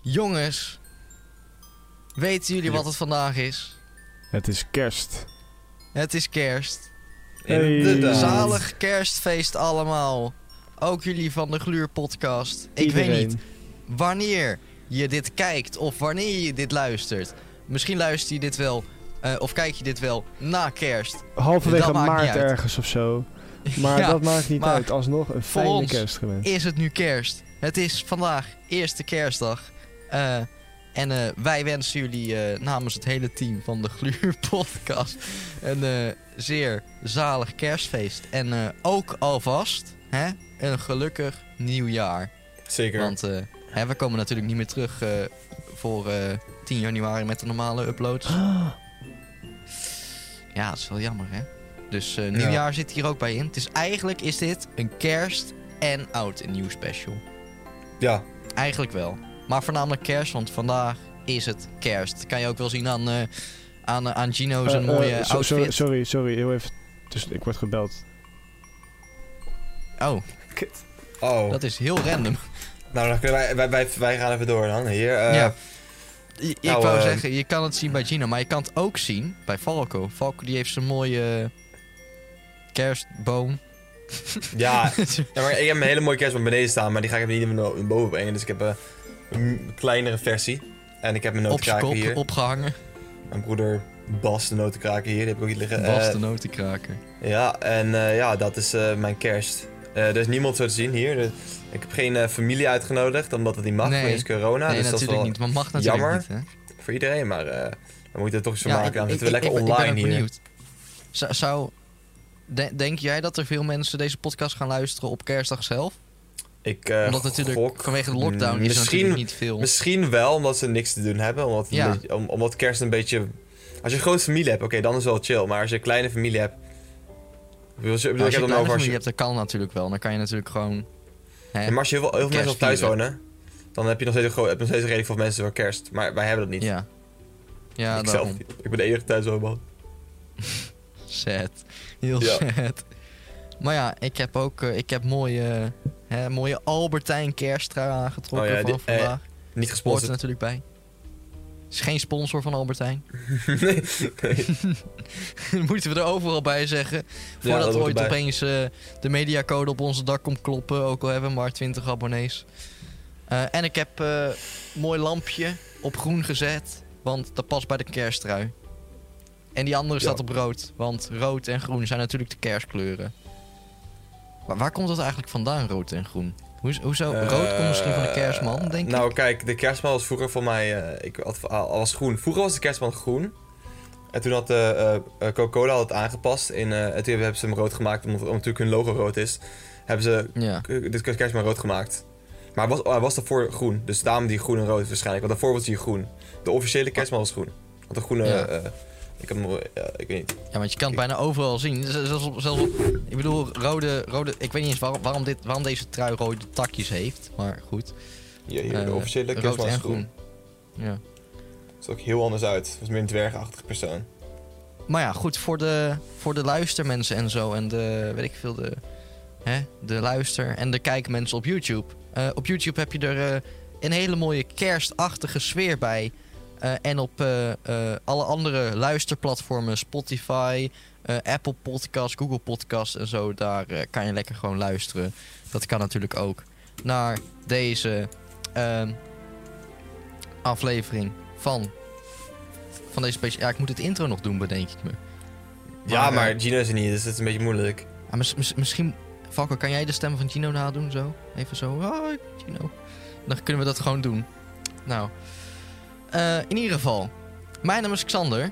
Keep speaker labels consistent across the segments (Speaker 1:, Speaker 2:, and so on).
Speaker 1: Jongens, weten jullie
Speaker 2: Ja.
Speaker 1: wat het vandaag is?
Speaker 3: Het is kerst.
Speaker 1: Het is kerst.
Speaker 2: Inderdaad.
Speaker 1: Zalig kerstfeest allemaal. Ook jullie van de Gluur podcast. Ik
Speaker 3: Iedereen.
Speaker 1: weet niet wanneer je dit kijkt of wanneer je dit luistert. Misschien luister je dit wel eh, of kijk je dit wel na kerst.
Speaker 3: Halverwege maart ergens of zo. Maar
Speaker 1: Ja,
Speaker 3: dat maakt niet
Speaker 1: maar
Speaker 3: uit. Alsnog een
Speaker 1: voor
Speaker 3: fijne
Speaker 1: ons
Speaker 3: kerst gewenst.
Speaker 1: Is het nu kerst? Het is vandaag eerste kerstdag. Eh, en eh, wij wensen jullie eh, namens het hele team van de Gluur podcast een zeer zalig kerstfeest. En ook alvast hè, een gelukkig nieuwjaar.
Speaker 2: Zeker.
Speaker 1: Want hè, we komen natuurlijk niet meer terug voor eh, 10 januari met de normale uploads. Ja, dat is wel jammer, hè? Dus eh, nieuwjaar zit hier ook bij in. Het is eigenlijk is dit een kerst en oud en nieuw special.
Speaker 2: Ja,
Speaker 1: Eigenlijk wel. Maar voornamelijk kerst, want vandaag is het kerst. Dat kan je ook wel zien aan, eh aan, aan Gino zijn
Speaker 3: Eh, eh,
Speaker 1: mooie
Speaker 3: so-
Speaker 1: outfit.
Speaker 3: sorry, sorry, heel even. Dus ik word gebeld.
Speaker 1: Oh,
Speaker 2: oh.
Speaker 1: dat is heel random.
Speaker 2: Nou, dan kunnen wij, wij, wij, wij gaan even door dan. Hier, eh,
Speaker 1: ja. I- Ik
Speaker 2: nou,
Speaker 1: wou zeggen, je kan het zien bij Gino, maar je kan het ook zien bij Falco. Falco die heeft zijn mooie kerstboom.
Speaker 2: ja, ja, maar ik heb een hele mooie kerstboom beneden staan, maar die ga ik even niet naar boven brengen. Dus ik heb eh, een kleinere versie. En ik heb mijn notenkraker hier.
Speaker 1: opgehangen.
Speaker 2: Mijn broeder Bas, de notenkraker hier, die heb ik ook hier liggen.
Speaker 1: Bas
Speaker 2: Eh,
Speaker 1: de notenkraker.
Speaker 2: Ja, en eh, ja, dat is eh, mijn kerst. Er is niemand zo te zien hier. De- ik heb geen familie uitgenodigd, omdat het niet mag.
Speaker 1: Nee.
Speaker 2: Is corona,
Speaker 1: nee,
Speaker 2: dus dat is wel
Speaker 1: niet. Maar mag natuurlijk
Speaker 2: jammer.
Speaker 1: niet, hè?
Speaker 2: voor iedereen. Maar we moeten er toch eens
Speaker 1: Ja,
Speaker 2: maken. Dan zitten we lekker
Speaker 1: ik
Speaker 2: online
Speaker 1: ik ben
Speaker 2: hier.
Speaker 1: benieuwd. Zou, zou de- denk jij dat er veel mensen deze podcast gaan luisteren op kerstdag zelf?
Speaker 2: Ik eh,
Speaker 1: Omdat natuurlijk
Speaker 2: gok-
Speaker 1: vanwege de lockdown is
Speaker 2: misschien,
Speaker 1: niet veel.
Speaker 2: Misschien wel, omdat ze niks te doen hebben. Omdat,
Speaker 1: Ja.
Speaker 2: beetje- om, omdat kerst een beetje... Als je een grote familie hebt, oké, dan is het wel chill. Maar als je een kleine familie hebt...
Speaker 1: Nou, als je een kleine
Speaker 2: over als
Speaker 1: familie
Speaker 2: je,
Speaker 1: hebt, dat kan natuurlijk wel. Dan kan je natuurlijk gewoon... Hè,
Speaker 2: Ja, maar als je heel veel, heel veel mensen op thuis wonen... Dan heb je nog steeds, heb nog steeds redelijk veel mensen voor kerst. Maar wij hebben dat niet.
Speaker 1: ja. Ja,
Speaker 2: ik zelf niet. Ik ben de enige thuiswoonman.
Speaker 1: Sad. Heel
Speaker 2: Ja.
Speaker 1: sad. Maar ja, ik heb ook eh, ik heb mooie, hè, mooie Albertijn kersttrui aangetrokken
Speaker 2: Oh ja,
Speaker 1: van vandaag.
Speaker 2: Niet
Speaker 1: Hoort er
Speaker 2: gesponsord.
Speaker 1: natuurlijk bij. Is geen sponsor van Albertijn.
Speaker 2: nee,
Speaker 1: moeten we er overal bij zeggen. Voordat
Speaker 2: dat hoort
Speaker 1: ooit
Speaker 2: erbij.
Speaker 1: opeens eh, de mediacode op onze dak komt kloppen. Ook al hebben we maar 20 abonnees. Eh, en ik heb eh, een mooi lampje op groen gezet. Want dat past bij de kersttrui. En die andere
Speaker 2: Ja.
Speaker 1: staat op rood. Want rood en groen zijn natuurlijk de kerstkleuren. Maar waar komt dat eigenlijk vandaan, rood en groen? Hoe, hoezo? rood komt misschien van de kerstman, denk
Speaker 2: nou,
Speaker 1: ik.
Speaker 2: kijk, de kerstman was vroeger voor mij... eh, ik had, al was groen. Vroeger was de kerstman groen. En toen had eh, eh, eh, Coca-Cola het aangepast. In, eh, en toen hebben ze hem rood gemaakt, omdat, omdat natuurlijk hun logo rood is. Hebben ze
Speaker 1: Ja.
Speaker 2: dit kerstman rood gemaakt. Maar hij was, hij was daarvoor groen. Dus daarom die groen en rood waarschijnlijk. Want daarvoor was hij groen. De officiële kerstman was groen. Want de groene...
Speaker 1: Ja.
Speaker 2: eh, ik heb nog- ja, ik weet niet.
Speaker 1: Ja, want je kan het bijna overal zien. Zelfs op, zelfs ik bedoel, rode, rode... Ik weet niet eens waarom, waarom, dit, waarom deze trui rode takjes heeft. Maar goed.
Speaker 2: Hier, hier de
Speaker 1: Eh,
Speaker 2: officiële
Speaker 1: rood
Speaker 2: is
Speaker 1: en
Speaker 2: groen.
Speaker 1: Ja.
Speaker 2: Het is ook heel anders uit. Het was meer een dwergachtig persoon.
Speaker 1: Maar ja, goed, voor de, voor de luistermensen en zo. En de, weet ik veel, de, hè, de luister- en de kijkmensen op YouTube. Eh, op YouTube heb je er eh, een hele mooie kerstachtige sfeer bij. Eh, en op eh, eh, alle andere luisterplatformen, Spotify, Apple Podcasts, Google Podcasts en zo, daar kan je lekker gewoon luisteren. Dat kan natuurlijk ook naar deze ehm, aflevering van, van deze special. Ja, ik moet het intro nog doen, bedenk ik me.
Speaker 2: Ja,
Speaker 1: Maar,
Speaker 2: Gino is er niet, dus het is een beetje moeilijk.
Speaker 1: Mis- mis- misschien, Valko, kan jij de stem van Gino nadoen zo? Even zo, Gino. Dan kunnen we dat gewoon doen. Nou, eh, in ieder geval, mijn naam is Xander.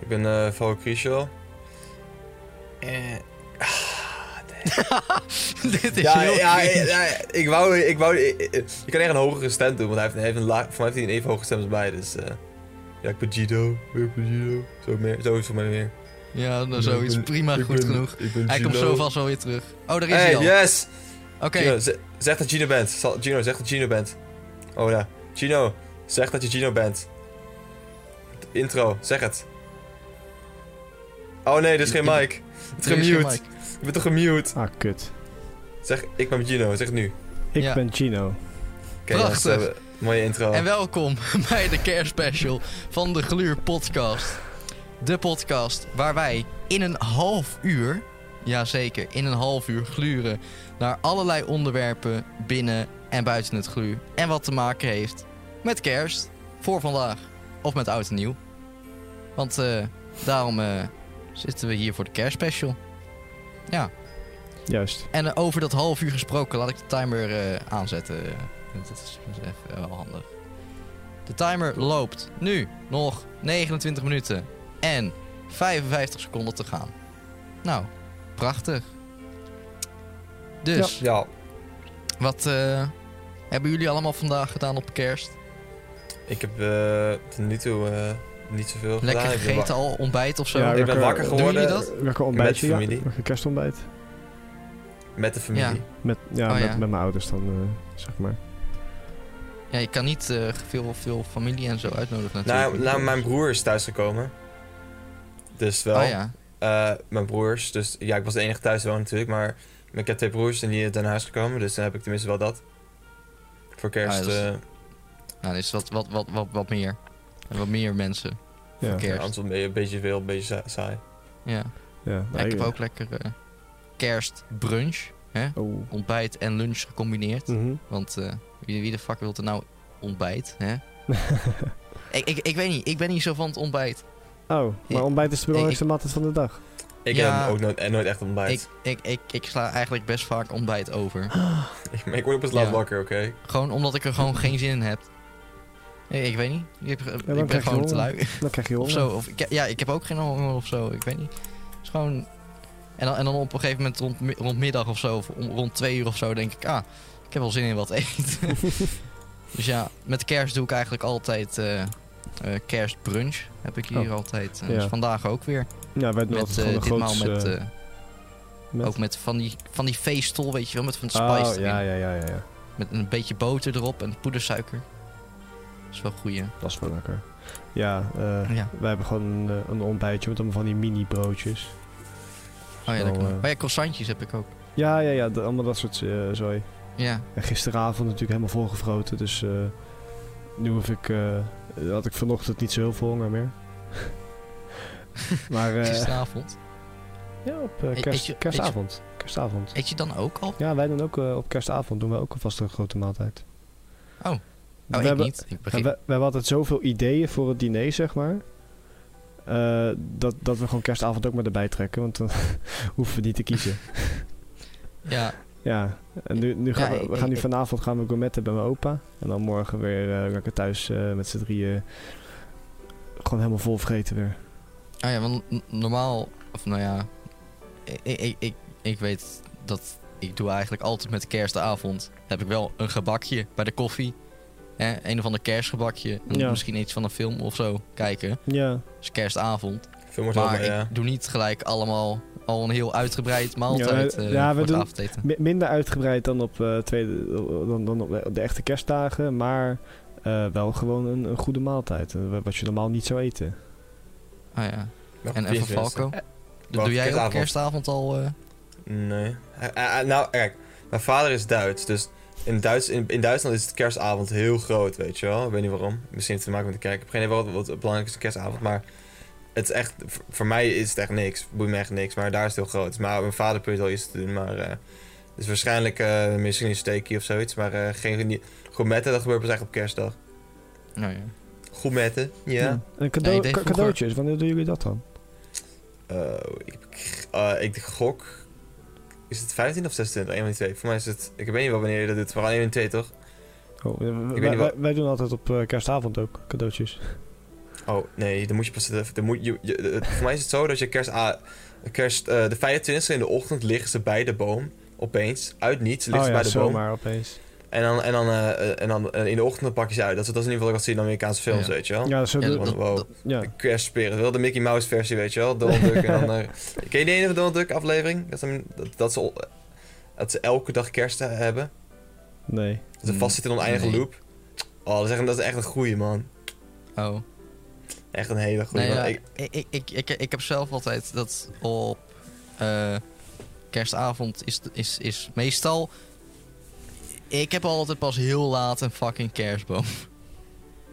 Speaker 2: Ik ben eh Valko Crucial. Eh,
Speaker 1: Dit is
Speaker 2: ja,
Speaker 1: heel
Speaker 2: ja, ja, ja, ik wou, ik wou, ik, je kan echt een hogere stem doen, want hij heeft, hij heeft een laag, voor mij heeft hij een even hoge stem als mij, dus eh ja, ik ben Gino, ik ben Gino, zo, meer, zo is het voor mij weer.
Speaker 1: Ja, nou zoiets.
Speaker 2: ben-
Speaker 1: Prima, goed
Speaker 2: ben-
Speaker 1: genoeg. Hij komt zo vast wel weer terug. Oh, daar is
Speaker 2: Hey,
Speaker 1: hij al.
Speaker 2: yes!
Speaker 1: Oké,
Speaker 2: zeg dat Gino bent. Gino, zeg dat Gino bent. Oh ja. Gino, zeg dat je Gino bent. Intro, zeg het. Oh nee, dit is geen
Speaker 1: Ja,
Speaker 2: mic. Het is
Speaker 1: er is geen
Speaker 2: gemute.
Speaker 1: mic.
Speaker 2: Je bent toch gemute?
Speaker 3: Ah, kut.
Speaker 2: Zeg, ik ben Gino, zeg het nu.
Speaker 3: Ik
Speaker 1: Ja.
Speaker 3: ben Gino.
Speaker 1: Prachtig.
Speaker 2: jongens, Mooie intro.
Speaker 1: En welkom bij de kerstspecial van de Gluur Podcast. De podcast waar wij in een half uur, jazeker, in een half uur gluren naar allerlei onderwerpen binnen en buiten het gluur. En wat te maken heeft met kerst voor vandaag of met oud en nieuw. Want eh, daarom eh, zitten we hier voor de kerstspecial. Ja,
Speaker 3: Juist.
Speaker 1: en eh, over dat half uur gesproken, laat ik de timer eh, aanzetten. Dat is even wel handig. De timer loopt nu nog 29 minuten en 55 seconden te gaan. Nou, prachtig. Dus,
Speaker 2: Ja,
Speaker 1: wat eh, hebben jullie allemaal vandaag gedaan op kerst?
Speaker 2: Ik heb eh, tot nu toe eh, niet zoveel
Speaker 1: Lekker
Speaker 2: gedaan. Ben
Speaker 1: gegeten al, ontbijt of zo?
Speaker 3: Ja,
Speaker 2: Ik ben wakker geworden
Speaker 1: jullie dat?
Speaker 3: Lekker ontbijtje,
Speaker 2: Met
Speaker 3: ja.
Speaker 2: familie.
Speaker 3: Lekker kerstontbijt.
Speaker 2: Met de familie.
Speaker 1: Ja.
Speaker 3: Met, ja,
Speaker 1: Oh,
Speaker 3: met,
Speaker 1: ja.
Speaker 3: met mijn ouders dan, eh, zeg maar.
Speaker 1: Ja, je kan niet eh, veel, veel familie en zo uitnodigen natuurlijk.
Speaker 2: Nou, nou, mijn broer is thuisgekomen. Dus wel.
Speaker 1: Oh ja.
Speaker 2: Eh, mijn broers. Dus ja, ik was de enige thuis wonen natuurlijk. Maar ik heb twee broers en die zijn naar huis gekomen. Dus dan heb ik tenminste wel dat. Voor kerst.
Speaker 1: Ah, Nou, dan is wat, wat, wat, wat, wat meer. En wat meer mensen.
Speaker 3: Ja,
Speaker 1: Voor
Speaker 2: ja,
Speaker 1: kerst.
Speaker 2: anders ben je een beetje veel, een beetje sa- saai.
Speaker 1: Ja.
Speaker 3: ja.
Speaker 1: Ja,
Speaker 3: nou,
Speaker 1: ik heb ook lekker eh, kerstbrunch. Hè?
Speaker 3: Oh.
Speaker 1: Ontbijt en lunch gecombineerd.
Speaker 3: Mhm.
Speaker 1: Want eh, wie, wie de fuck wil er nou ontbijt? Hè? ik, ik, ik weet niet, ik ben niet zo van het ontbijt.
Speaker 3: oh, maar ontbijt is de belangrijkste maaltijd van de dag.
Speaker 2: Ik
Speaker 1: Ja.
Speaker 2: heb ook nooit, echt
Speaker 1: Ik,
Speaker 2: ontbijt.
Speaker 1: ik, ik, ik sla eigenlijk best vaak ontbijt over.
Speaker 2: Ik, maar ik word pas laat
Speaker 1: Ja.
Speaker 2: wakker, oké?
Speaker 1: Gewoon omdat ik er gewoon geen zin in heb. Ik, ik weet niet. Ik, heb- ik ben gewoon te lui.
Speaker 3: Dan krijg je
Speaker 1: Of zo. Of, ik, ja, ik heb ook geen honger of zo. Ik weet niet. Het is gewoon... En dan, en dan op een gegeven moment rond, rond middag of zo, of om, rond twee uur of zo, denk ik, ah, ik heb wel zin in wat eten. dus ja, met kerst doe ik eigenlijk altijd eh, eh, kerstbrunch. Heb ik hier
Speaker 3: Oh.
Speaker 1: altijd.
Speaker 3: Ja.
Speaker 1: Dus vandaag ook weer.
Speaker 3: Ja, wij doen
Speaker 1: Met,
Speaker 3: altijd
Speaker 1: eh, ditmaal met,
Speaker 3: met-
Speaker 1: ook met van die, van die feestol, weet je wel, met van de
Speaker 3: Oh,
Speaker 1: spice
Speaker 3: ja,
Speaker 1: erin.
Speaker 3: ja, ja, ja, ja.
Speaker 1: Met een beetje boter erop en poedersuiker. Dat is wel goeie.
Speaker 3: Dat is wel lekker. Ja, eh,
Speaker 1: Ja.
Speaker 3: wij hebben gewoon een, eh, een ontbijtje met allemaal van die mini broodjes.
Speaker 1: Oh ja, dat kan.
Speaker 3: eh,
Speaker 1: Oh ja, croissantjes heb ik ook.
Speaker 3: Ja, ja, ja, de- allemaal dat soort eh zooi.
Speaker 1: Ja.
Speaker 3: En gisteravond natuurlijk helemaal volgevroten, dus nu hoef ik, had ik vanochtend niet zo heel veel honger meer. maar
Speaker 1: Gisteravond.
Speaker 3: ja, op eh,
Speaker 1: Eet-
Speaker 3: kerst,
Speaker 1: eet je-
Speaker 3: kerstavond. Kerstavond.
Speaker 1: Eet je dan ook al?
Speaker 3: Ja, wij doen ook op kerstavond doen we ook alvast een grote maaltijd.
Speaker 1: Oh.
Speaker 3: We
Speaker 1: Oh, ik
Speaker 3: hebben,
Speaker 1: niet. Ik
Speaker 3: we,
Speaker 1: begin...
Speaker 3: we, we hebben altijd zoveel ideeën voor het diner, zeg maar. eh, dat, dat we gewoon kerstavond ook maar erbij trekken, want dan hoeven we niet te kiezen.
Speaker 1: Ja,
Speaker 3: Ja, en nu, nu gaan
Speaker 1: Ja,
Speaker 3: we, we gaan nu vanavond gaan we gourmetten bij mijn opa. En dan morgen weer eh, lekker thuis eh, met z'n drieën. Gewoon helemaal vol vreten weer.
Speaker 1: Oh ja, want normaal, of nou ja, ik, ik, ik, ik weet dat ik doe eigenlijk altijd met kerstavond. Heb ik wel een gebakje bij de koffie. Hè, een of ander kerstgebakje. En
Speaker 3: Ja.
Speaker 1: Misschien iets van een film of zo kijken.
Speaker 3: Ja,
Speaker 1: Dus kerstavond. Maar
Speaker 2: maar ja.
Speaker 1: ik doe niet gelijk allemaal al een heel uitgebreid maaltijd
Speaker 3: Ja,
Speaker 1: eh,
Speaker 3: ja, we
Speaker 1: voor het
Speaker 3: doen- minder uitgebreid dan op, eh, tweede, dan, dan op de- echte kerstdagen. Maar eh, wel gewoon een, een goede maaltijd. wat je normaal niet zou eten.
Speaker 1: Ah ja.
Speaker 2: Nog
Speaker 1: En even Falco. Doe jij op
Speaker 2: kerstavond?
Speaker 1: al... eh,
Speaker 2: Nee. Nou, kijk. Mijn vader is Duits, dus in, Duits, in, in Duitsland is het kerstavond heel groot, weet je wel. Ik weet niet waarom. Misschien heeft het te maken met de kerk. Ik heb geen idee wat, wat het belangrijkste kerstavond, maar... Het is echt, voor- voor mij is het echt niks. Boeit me echt niks, maar daar is het heel groot. Maar mijn vader probeert wel iets te doen, maar... eh dus waarschijnlijk eh, misschien een steekje of zoiets, maar eh geen... niet- Gourmetten, dat gebeurt pas echt op kerstdag.
Speaker 1: nou ja.
Speaker 2: Gourmetten, ja.
Speaker 3: En cadeau,
Speaker 1: Ja,
Speaker 3: ca-
Speaker 1: vroeger-
Speaker 3: cadeautjes, wanneer doen jullie dat dan?
Speaker 2: Eh, ik, eh, ik gok. Is het 15 of 26? Een van die twee. Voor mij is het. Ik weet niet wel wanneer je dat doet. Gaan één en twee toch?
Speaker 3: Oh, wij, wij-
Speaker 2: wat-
Speaker 3: wij- doen altijd op eh, kerstavond ook cadeautjes.
Speaker 2: Oh nee, dan moet je pas. Dan moet je, je- voor mij is het zo dat je kerst. kerst eh, de 25e in de ochtend liggen ze bij de boom. Opeens. Uit niets liggen
Speaker 3: oh
Speaker 2: ze
Speaker 3: ja,
Speaker 2: bij de boom.
Speaker 3: zomaar opeens.
Speaker 2: En dan, en, dan, eh, eh, en dan eh, in de ochtend pak je ze uit. Dat is, dat is in ieder geval wat ik zie in Amerikaanse films,
Speaker 1: Ja.
Speaker 2: weet je wel.
Speaker 3: Ja, zo
Speaker 1: Ja,
Speaker 3: doen-
Speaker 1: dat-
Speaker 2: wow.
Speaker 3: ja.
Speaker 2: De kerstsperen. Wel de Mickey Mouse versie, weet je wel. Donald Duck en dan... eh, ken je die ene Donald Duck aflevering? Dat, ze- dat, dat, ze, al- dat ze elke dag kerst hebben.
Speaker 3: Nee.
Speaker 2: Dat ze vastzitten in een oneindige
Speaker 1: Nee.
Speaker 2: loop. Oh, dat is echt, dat is echt een goeie, man.
Speaker 1: Oh.
Speaker 2: Echt een hele goeie.
Speaker 1: Nee,
Speaker 2: man.
Speaker 1: ja,
Speaker 2: Ik-
Speaker 1: ik, ik, ik, ik, ik heb zelf altijd dat op eh, kerstavond is, is, is meestal... Ik heb altijd pas heel laat een fucking kerstboom.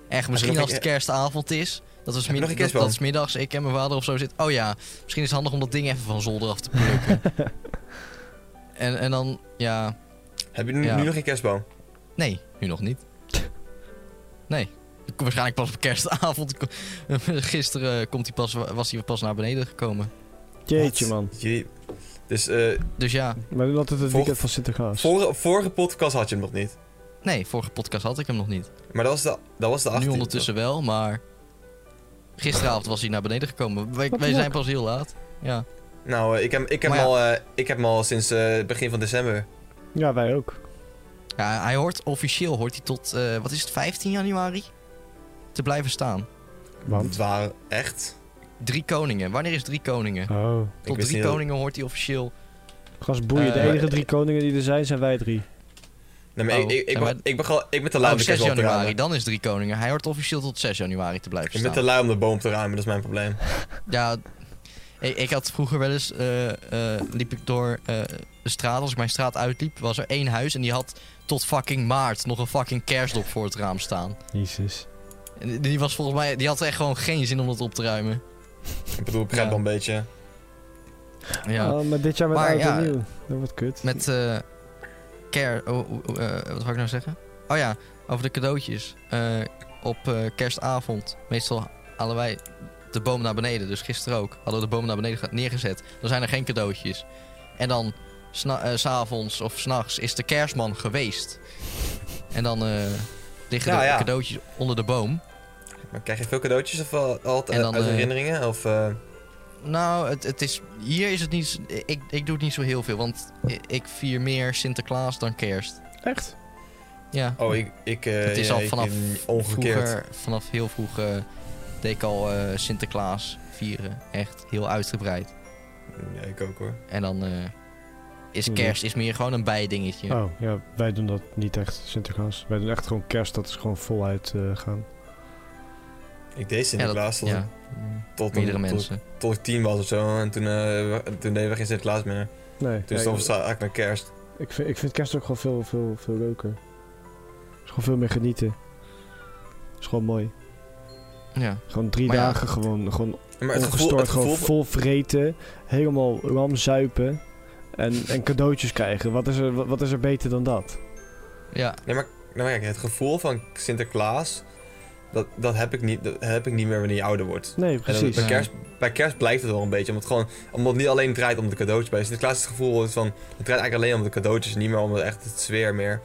Speaker 1: Echt, misschien als
Speaker 2: een-
Speaker 1: het kerstavond is. Dat is,
Speaker 2: een
Speaker 1: dat, dat is middags, ik en mijn vader of zo zit. Oh ja, misschien is het handig om dat ding even van zolder af te plukken. en, en dan, ja,
Speaker 2: Heb je nu,
Speaker 1: Ja.
Speaker 2: nu nog geen kerstboom?
Speaker 1: nee, nu nog niet. Nee. Waarschijnlijk pas op kerstavond. Gisteren komt hij pas, was hij pas naar beneden gekomen.
Speaker 3: Jeetje,
Speaker 2: Wat?
Speaker 3: man.
Speaker 2: Dus eh
Speaker 1: Dus ja,
Speaker 3: Maar dat het het weekend van Sinterklaas.
Speaker 2: vorige, vorige podcast had je hem nog niet.
Speaker 1: nee, vorige podcast had ik hem nog niet.
Speaker 2: Maar dat was de, dat was de 18e.
Speaker 1: nu ondertussen wel, maar gisteravond was hij naar beneden gekomen. Wij,
Speaker 3: Wat
Speaker 1: wij zijn pas heel laat. Ja.
Speaker 2: Nou, eh, ik heb, ik heb,
Speaker 1: ja.
Speaker 2: al, eh, ik heb hem al sinds eh, begin van december.
Speaker 3: Ja, wij ook.
Speaker 1: ja, hij hoort officieel hoort hij tot, eh, wat is het, 15 januari? Te blijven staan.
Speaker 3: Want?
Speaker 2: Het waren echt.
Speaker 1: Drie koningen. Wanneer is drie koningen?
Speaker 3: Oh.
Speaker 1: Tot drie
Speaker 2: dat-
Speaker 1: koningen hoort hij officieel.
Speaker 3: Gast boeien, de
Speaker 1: Eh,
Speaker 3: enige drie koningen die er zijn, zijn wij drie.
Speaker 2: Nee, maar
Speaker 1: Oh,
Speaker 2: ik, ik, ik, ben, ik, ben, gewoon- ik ben te lui
Speaker 1: Oh,
Speaker 2: om de
Speaker 1: 6
Speaker 2: kerstboom te
Speaker 1: januari,
Speaker 2: ruimen.
Speaker 1: dan is drie koningen. Hij hoort officieel tot 6 januari te blijven
Speaker 2: Ik ben
Speaker 1: staan.
Speaker 2: te lui om de boom te ruimen, dat is mijn probleem.
Speaker 1: Ja, ik, ik had vroeger wel eens, eh, eh, liep ik door eh, de straat, als ik mijn straat uitliep, was er één huis en die had tot fucking maart nog een fucking kerstdop voor het raam staan.
Speaker 3: Jezus.
Speaker 1: En die was volgens mij, die had echt gewoon geen zin om dat op te ruimen.
Speaker 2: Ik bedoel, ik begrijp
Speaker 1: Ja.
Speaker 2: wel een beetje.
Speaker 1: Ja,
Speaker 3: Oh, maar dit jaar met
Speaker 1: Maar ja,
Speaker 3: nieuw. Dat wordt kut.
Speaker 1: met eh care, oh, oh, eh, wat wou ik nou zeggen? Oh ja, over de cadeautjes. Eh, op eh, kerstavond, meestal halen wij de boom naar beneden, dus gisteren ook, hadden we de boom naar beneden ge- neergezet. Dan zijn er geen cadeautjes. En dan s'avonds of s'nachts is de kerstman geweest. En dan eh, liggen
Speaker 2: Ja,
Speaker 1: de
Speaker 2: ja.
Speaker 1: cadeautjes onder de boom.
Speaker 2: Maar krijg je veel cadeautjes of al- altijd
Speaker 1: En dan,
Speaker 2: uit
Speaker 1: eh,
Speaker 2: herinneringen? Of, eh,
Speaker 1: Nou, het, het is, hier is het niet. Ik, ik doe het niet zo heel veel, want ik, vier meer Sinterklaas dan kerst.
Speaker 3: Echt?
Speaker 1: Ja.
Speaker 2: oh, ik, ik, eh,
Speaker 1: het is
Speaker 2: ja,
Speaker 1: al vanaf vroeger, vanaf heel vroeg eh, deed ik al eh, Sinterklaas vieren. Echt heel uitgebreid.
Speaker 2: Ja, ik ook hoor.
Speaker 1: En dan eh, is
Speaker 3: Ja.
Speaker 1: kerst is meer gewoon een bijdingetje.
Speaker 3: Oh, ja, wij doen dat niet echt, Sinterklaas. Wij doen echt gewoon kerst, dat is gewoon voluit eh, gaan.
Speaker 2: Ik deed Sinterklaas tot,
Speaker 1: ja,
Speaker 2: tot,
Speaker 1: meerdere
Speaker 2: tot,
Speaker 1: mensen.
Speaker 2: tot ik tien was of zo. En toen, eh, we- toen deden we geen Sinterklaas meer.
Speaker 3: Nee,
Speaker 2: Dus dan
Speaker 3: ik,
Speaker 2: het eigenlijk naar kerst.
Speaker 3: ik, vind, ik vind kerst ook gewoon veel, veel, veel leuker. Het is gewoon veel meer genieten. Het is gewoon mooi.
Speaker 1: Ja.
Speaker 3: Gewoon drie
Speaker 1: Maar ja.
Speaker 3: dagen gewoon, gewoon
Speaker 2: Maar het gevoel,
Speaker 3: ongestoord,
Speaker 2: het
Speaker 3: gewoon
Speaker 2: gevoel
Speaker 3: vol vreten. Helemaal lam zuipen. En, en cadeautjes krijgen. Wat is, er, wat, wat is er beter dan dat?
Speaker 1: ja.
Speaker 2: Nee, maar, nou, maar kijk, het gevoel van Sinterklaas, dat, dat, heb ik niet, dat heb ik niet meer wanneer je ouder wordt.
Speaker 3: Nee, precies.
Speaker 2: bij, kerst, bij kerst blijft het wel een beetje, omdat het, gewoon, omdat het niet alleen draait om de cadeautjes. Bij Sinterklaas is het gevoel is van, het draait eigenlijk alleen om de cadeautjes, niet meer om het echt het sfeer meer.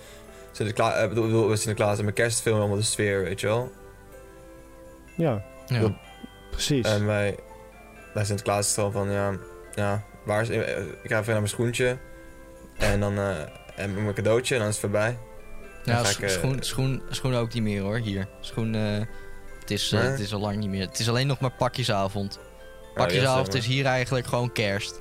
Speaker 2: Sinterklaas, eh, bedoel, Sinterklaas en bij kerst is veel meer om de sfeer, weet je wel.
Speaker 3: Ja,
Speaker 1: ja.
Speaker 2: Dat-
Speaker 3: precies.
Speaker 2: En bij, bij Sinterklaas is het gewoon van, ja, ja waar is, eh, ik ga even naar mijn schoentje. En dan, eh, en mijn cadeautje, en dan is het voorbij. Ik, eh,
Speaker 1: schoen, schoen, schoen ook niet meer hoor, hier. Schoen, eh, het, is, eh, het is al lang niet meer. Het is alleen nog maar pakjesavond.
Speaker 2: Oh,
Speaker 1: Pakjesavond is hier eigenlijk gewoon kerst.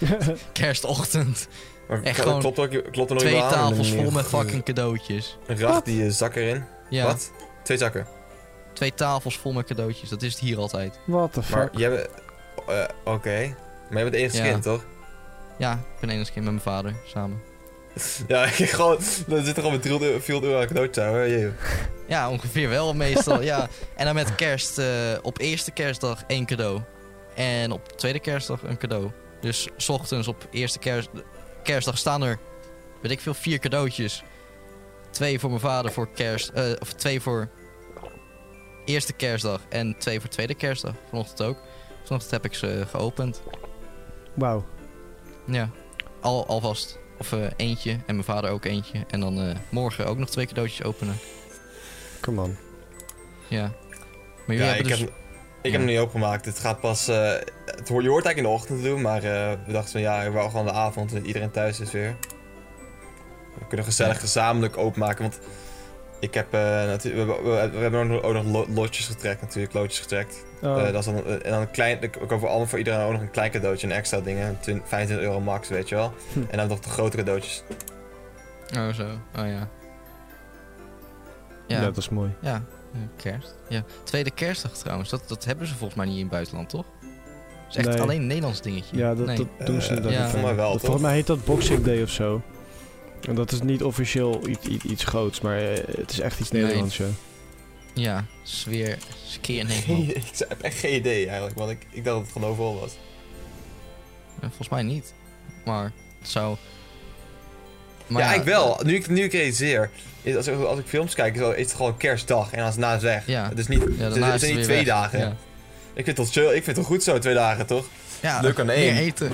Speaker 1: Kerstochtend.
Speaker 2: maar. Maar
Speaker 1: echt gewoon
Speaker 2: klopt, ook, klopt er nog
Speaker 1: Twee tafels vol met fucking cadeautjes.
Speaker 2: Een racht die je zak erin.
Speaker 1: Ja,
Speaker 2: Wat? Twee zakken.
Speaker 1: twee tafels vol met cadeautjes. Dat is het hier altijd.
Speaker 3: What the
Speaker 2: Maar
Speaker 3: fuck?
Speaker 2: jij bent... eh, Oké. Maar jij bent enige
Speaker 1: Ja.
Speaker 2: kind, toch?
Speaker 1: Ja, ik ben eens keer met mijn vader samen.
Speaker 2: Ja, ik gewoon... Dan zit er gewoon met 300 euro 400 euro aan hoor. Jee.
Speaker 1: Ja, ongeveer wel meestal, ja. En dan met kerst, eh, op eerste kerstdag één cadeau. En op tweede kerstdag een cadeau. Dus 's ochtends op eerste kerst, kerstdag staan er, weet ik veel, vier cadeautjes. Twee voor mijn vader voor kerst, eh, of twee voor eerste kerstdag en twee voor tweede kerstdag. Vanochtend ook. Vanochtend heb ik ze geopend.
Speaker 3: Wauw.
Speaker 1: Ja, al, alvast. Of eh, eentje en mijn vader ook eentje. En dan eh, morgen ook nog twee cadeautjes openen.
Speaker 3: Come on.
Speaker 1: Ja. Maar jullie
Speaker 2: Ja, ik
Speaker 1: hebben dus...
Speaker 2: heb, ik heb
Speaker 1: Ja.
Speaker 2: hem niet opengemaakt. Het gaat pas... eh, het, hoor- je hoort eigenlijk in de ochtend te doen, maar eh, we dachten van ja, we wou gewoon de avond en iedereen thuis is weer. We kunnen gezellig
Speaker 1: Ja.
Speaker 2: gezamenlijk openmaken, want ik heb uh, natuurlijk... We, we, we hebben ook nog, ook nog lo- lotjes getrekt natuurlijk, loodjes getrekt.
Speaker 3: Oh,
Speaker 2: Eh, dat is dan, en dan een klein, ik over allemaal voor iedereen ook nog een klein cadeautje, een extra dingen, 20 25 euro max, weet je wel.
Speaker 3: Hm.
Speaker 2: En dan nog de grote cadeautjes.
Speaker 1: Oh, zo. Oh, ja.
Speaker 3: ja.
Speaker 1: Ja,
Speaker 3: dat is mooi.
Speaker 1: ja. kerst. Ja. Tweede kerstdag trouwens, dat, dat hebben ze volgens mij niet in het buitenland, toch? Dat is echt
Speaker 3: Nee.
Speaker 1: alleen een Nederlands dingetje.
Speaker 3: Ja, dat,
Speaker 1: Nee.
Speaker 3: dat doen ze
Speaker 2: Eh,
Speaker 3: inderdaad
Speaker 1: ja.
Speaker 3: niet.
Speaker 2: Volgens mij wel,
Speaker 3: Dat-
Speaker 2: toch?
Speaker 3: Volgens mij heet dat Boxing Day of zo. En dat is niet officieel iets, iets, iets groots, maar eh, het is echt iets
Speaker 1: Nee.
Speaker 3: Nederlands, ja.
Speaker 1: Ja, sfeer, skeer Nederland.
Speaker 2: ik heb echt geen idee eigenlijk, want ik, ik dacht dat het gewoon overal was.
Speaker 1: Eh, Volgens mij niet. Maar het zou...
Speaker 2: ja, ik wel. Nu ik, nu ik realiseer, is als, ik- als ik films kijk, is het gewoon kerstdag en dan is het na is weg.
Speaker 1: Ja.
Speaker 2: Het is niet,
Speaker 1: Ja,
Speaker 2: het
Speaker 1: het
Speaker 2: niet twee
Speaker 1: weg.
Speaker 2: dagen.
Speaker 1: Ja,
Speaker 2: Ik vind het chill, ik vind het wel goed zo, twee dagen toch?
Speaker 1: ja
Speaker 2: Leuk aan één.
Speaker 1: meer eten.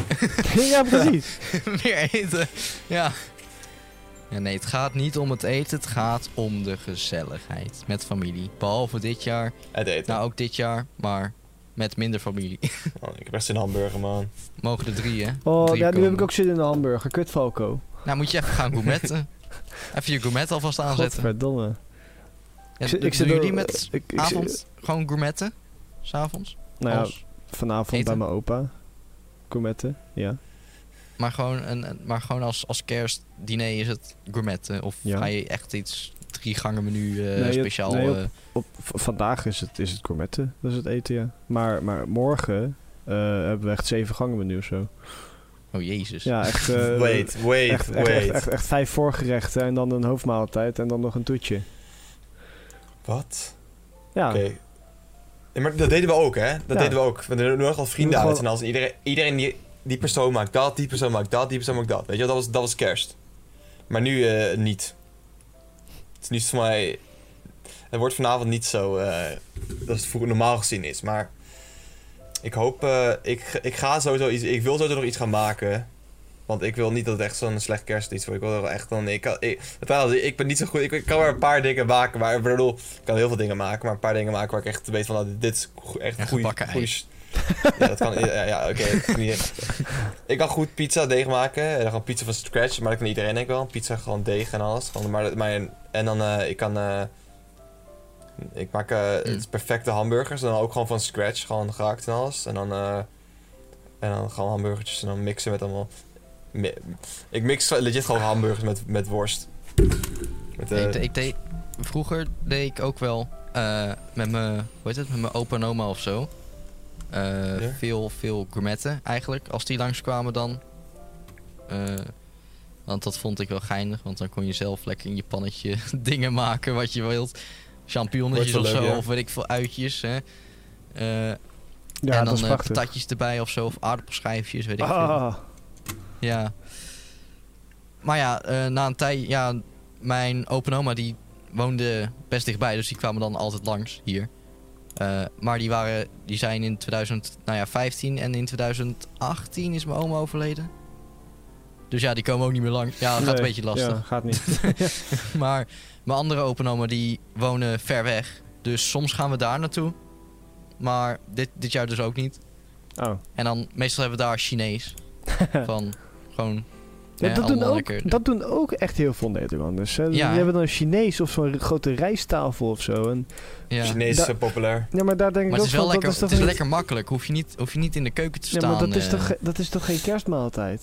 Speaker 3: ja, precies.
Speaker 1: meer eten. Ja. Ja, nee, het gaat niet om het eten. Het gaat om de gezelligheid met familie. Behalve dit jaar.
Speaker 2: Het eten.
Speaker 1: Nou, ook dit jaar. Maar met minder familie.
Speaker 2: Oh, ik heb echt zin in hamburger, man.
Speaker 1: Mogen er drie, hè?
Speaker 3: Oh,
Speaker 1: Drie
Speaker 3: ja, nu heb ik ook zin in een hamburger. Kut Falco.
Speaker 1: Nou, moet je even gaan gourmetten. even je gourmet alvast aanzetten.
Speaker 3: Godverdomme.
Speaker 1: Ja,
Speaker 3: Ik
Speaker 1: doen
Speaker 3: ik zit
Speaker 1: jullie met
Speaker 3: ik- ik
Speaker 1: avond
Speaker 3: zit-
Speaker 1: gewoon gourmetten? S'avonds?
Speaker 3: Nou ja, vanavond
Speaker 1: eten?
Speaker 3: bij mijn opa. Gourmetten, ja.
Speaker 1: Maar gewoon, een, maar gewoon als, als kerstdiner is het gourmetten? Of
Speaker 3: Ja.
Speaker 1: ga je echt iets drie gangen menu eh,
Speaker 3: Nee, het-
Speaker 1: speciaal?
Speaker 3: nee, op-
Speaker 1: eh,
Speaker 3: Op, vandaag is het, is het gourmetten, dat is het eten, ja. Maar, maar morgen eh, hebben we echt zeven gangen menu of zo.
Speaker 1: oh jezus.
Speaker 3: Ja, echt... eh,
Speaker 2: wait, wait,
Speaker 3: echt, echt,
Speaker 2: wait.
Speaker 3: echt, echt, echt vijf voorgerechten en dan een hoofdmaaltijd en dan nog een toetje.
Speaker 2: Wat?
Speaker 3: Ja,
Speaker 2: Oké. Ja, maar dat deden we ook, hè? Dat
Speaker 3: Ja.
Speaker 2: deden we ook. We deden nog wat vrienden uit. En als iedereen, iedereen die, die persoon maakt dat, die persoon maakt dat, die persoon maakt dat. Weet je, dat was, dat was kerst. Maar nu eh, niet. Het is niet voor mij... Het wordt vanavond niet zo... eh dat het vroeger normaal gezien is. Maar ik hoop... eh, ik, ik ga sowieso iets... Ik wil sowieso nog iets gaan maken. Want ik wil niet dat het echt zo'n slecht kerstijd wordt. Ik wil er echt dan... Ik, kan, ik, trouwens, ik ben niet zo goed... Ik, ik kan maar een paar dingen maken. Maar ik bedoel... Ik kan heel veel dingen maken. Maar een paar dingen maken waar ik echt weet van... Nou, dit is echt
Speaker 1: Ja,
Speaker 2: goede... ja, dat kan... Ja, ja oké. ik kan goed pizza deeg maken. En dan gewoon pizza van scratch. Maar dat kan iedereen denk ik wel. Pizza gewoon deeg en alles. Gewoon, maar, maar, en dan... eh, ik kan... eh, ik maak is perfecte hamburgers. En dan ook gewoon van scratch. Gewoon gehakt en alles. En dan... en dan gewoon hamburgertjes. En dan mixen met allemaal... Ik mix legit gewoon hamburgers met, met worst. Met,
Speaker 1: ik, ik deed, vroeger deed ik ook wel met mijn, hoe heet het, met mijn opa en oma of zo. Eh,
Speaker 2: Ja?
Speaker 1: Veel, veel gourmetten eigenlijk, als die langskwamen dan. Eh, want dat vond ik wel geinig, want dan kon je zelf lekker in je pannetje dingen maken wat je wilt. Champignonnetjes of zo,
Speaker 2: ja.
Speaker 1: of weet ik veel, uitjes. Hè. Eh,
Speaker 3: ja
Speaker 1: en dan patatjes erbij of zo, of aardappelschijfjes, weet ik veel.
Speaker 3: Ah,
Speaker 1: Ja. Maar ja, eh, na een tijd, ja, mijn opa en oma die woonden best dichtbij, dus die kwamen dan altijd langs hier. Eh, maar die, waren, die zijn in 2015 nou ja, 15 en in 2018 is mijn oma overleden. Dus ja, die komen ook niet meer langs. Ja, dat gaat een beetje lastig.
Speaker 3: Ja, gaat niet.
Speaker 1: Maar mijn andere opa en oma die wonen ver weg. Dus soms gaan we daar naartoe. Maar dit, dit jaar dus ook niet.
Speaker 3: Oh.
Speaker 1: En dan meestal hebben we daar Chinees. Van gewoon
Speaker 3: Ja,
Speaker 1: Ja,
Speaker 3: dat, doen ook, dat doen ook echt heel veel Nederlanders. hè.
Speaker 1: Ja,
Speaker 3: Die hebben dan Chinees of zo'n grote rijsttafel of zo. En,
Speaker 1: Ja.
Speaker 2: Chinees is zo populair.
Speaker 3: ja, maar daar denk ik
Speaker 1: Maar het
Speaker 3: ook
Speaker 1: is wel
Speaker 3: van,
Speaker 1: lekker,
Speaker 3: dat is toch
Speaker 1: het is
Speaker 3: niet-
Speaker 1: lekker makkelijk. Hoef je, niet, hoef je niet in de keuken te
Speaker 3: Ja,
Speaker 1: staan.
Speaker 3: maar dat is,
Speaker 1: eh.
Speaker 3: toch, dat is toch geen kerstmaaltijd?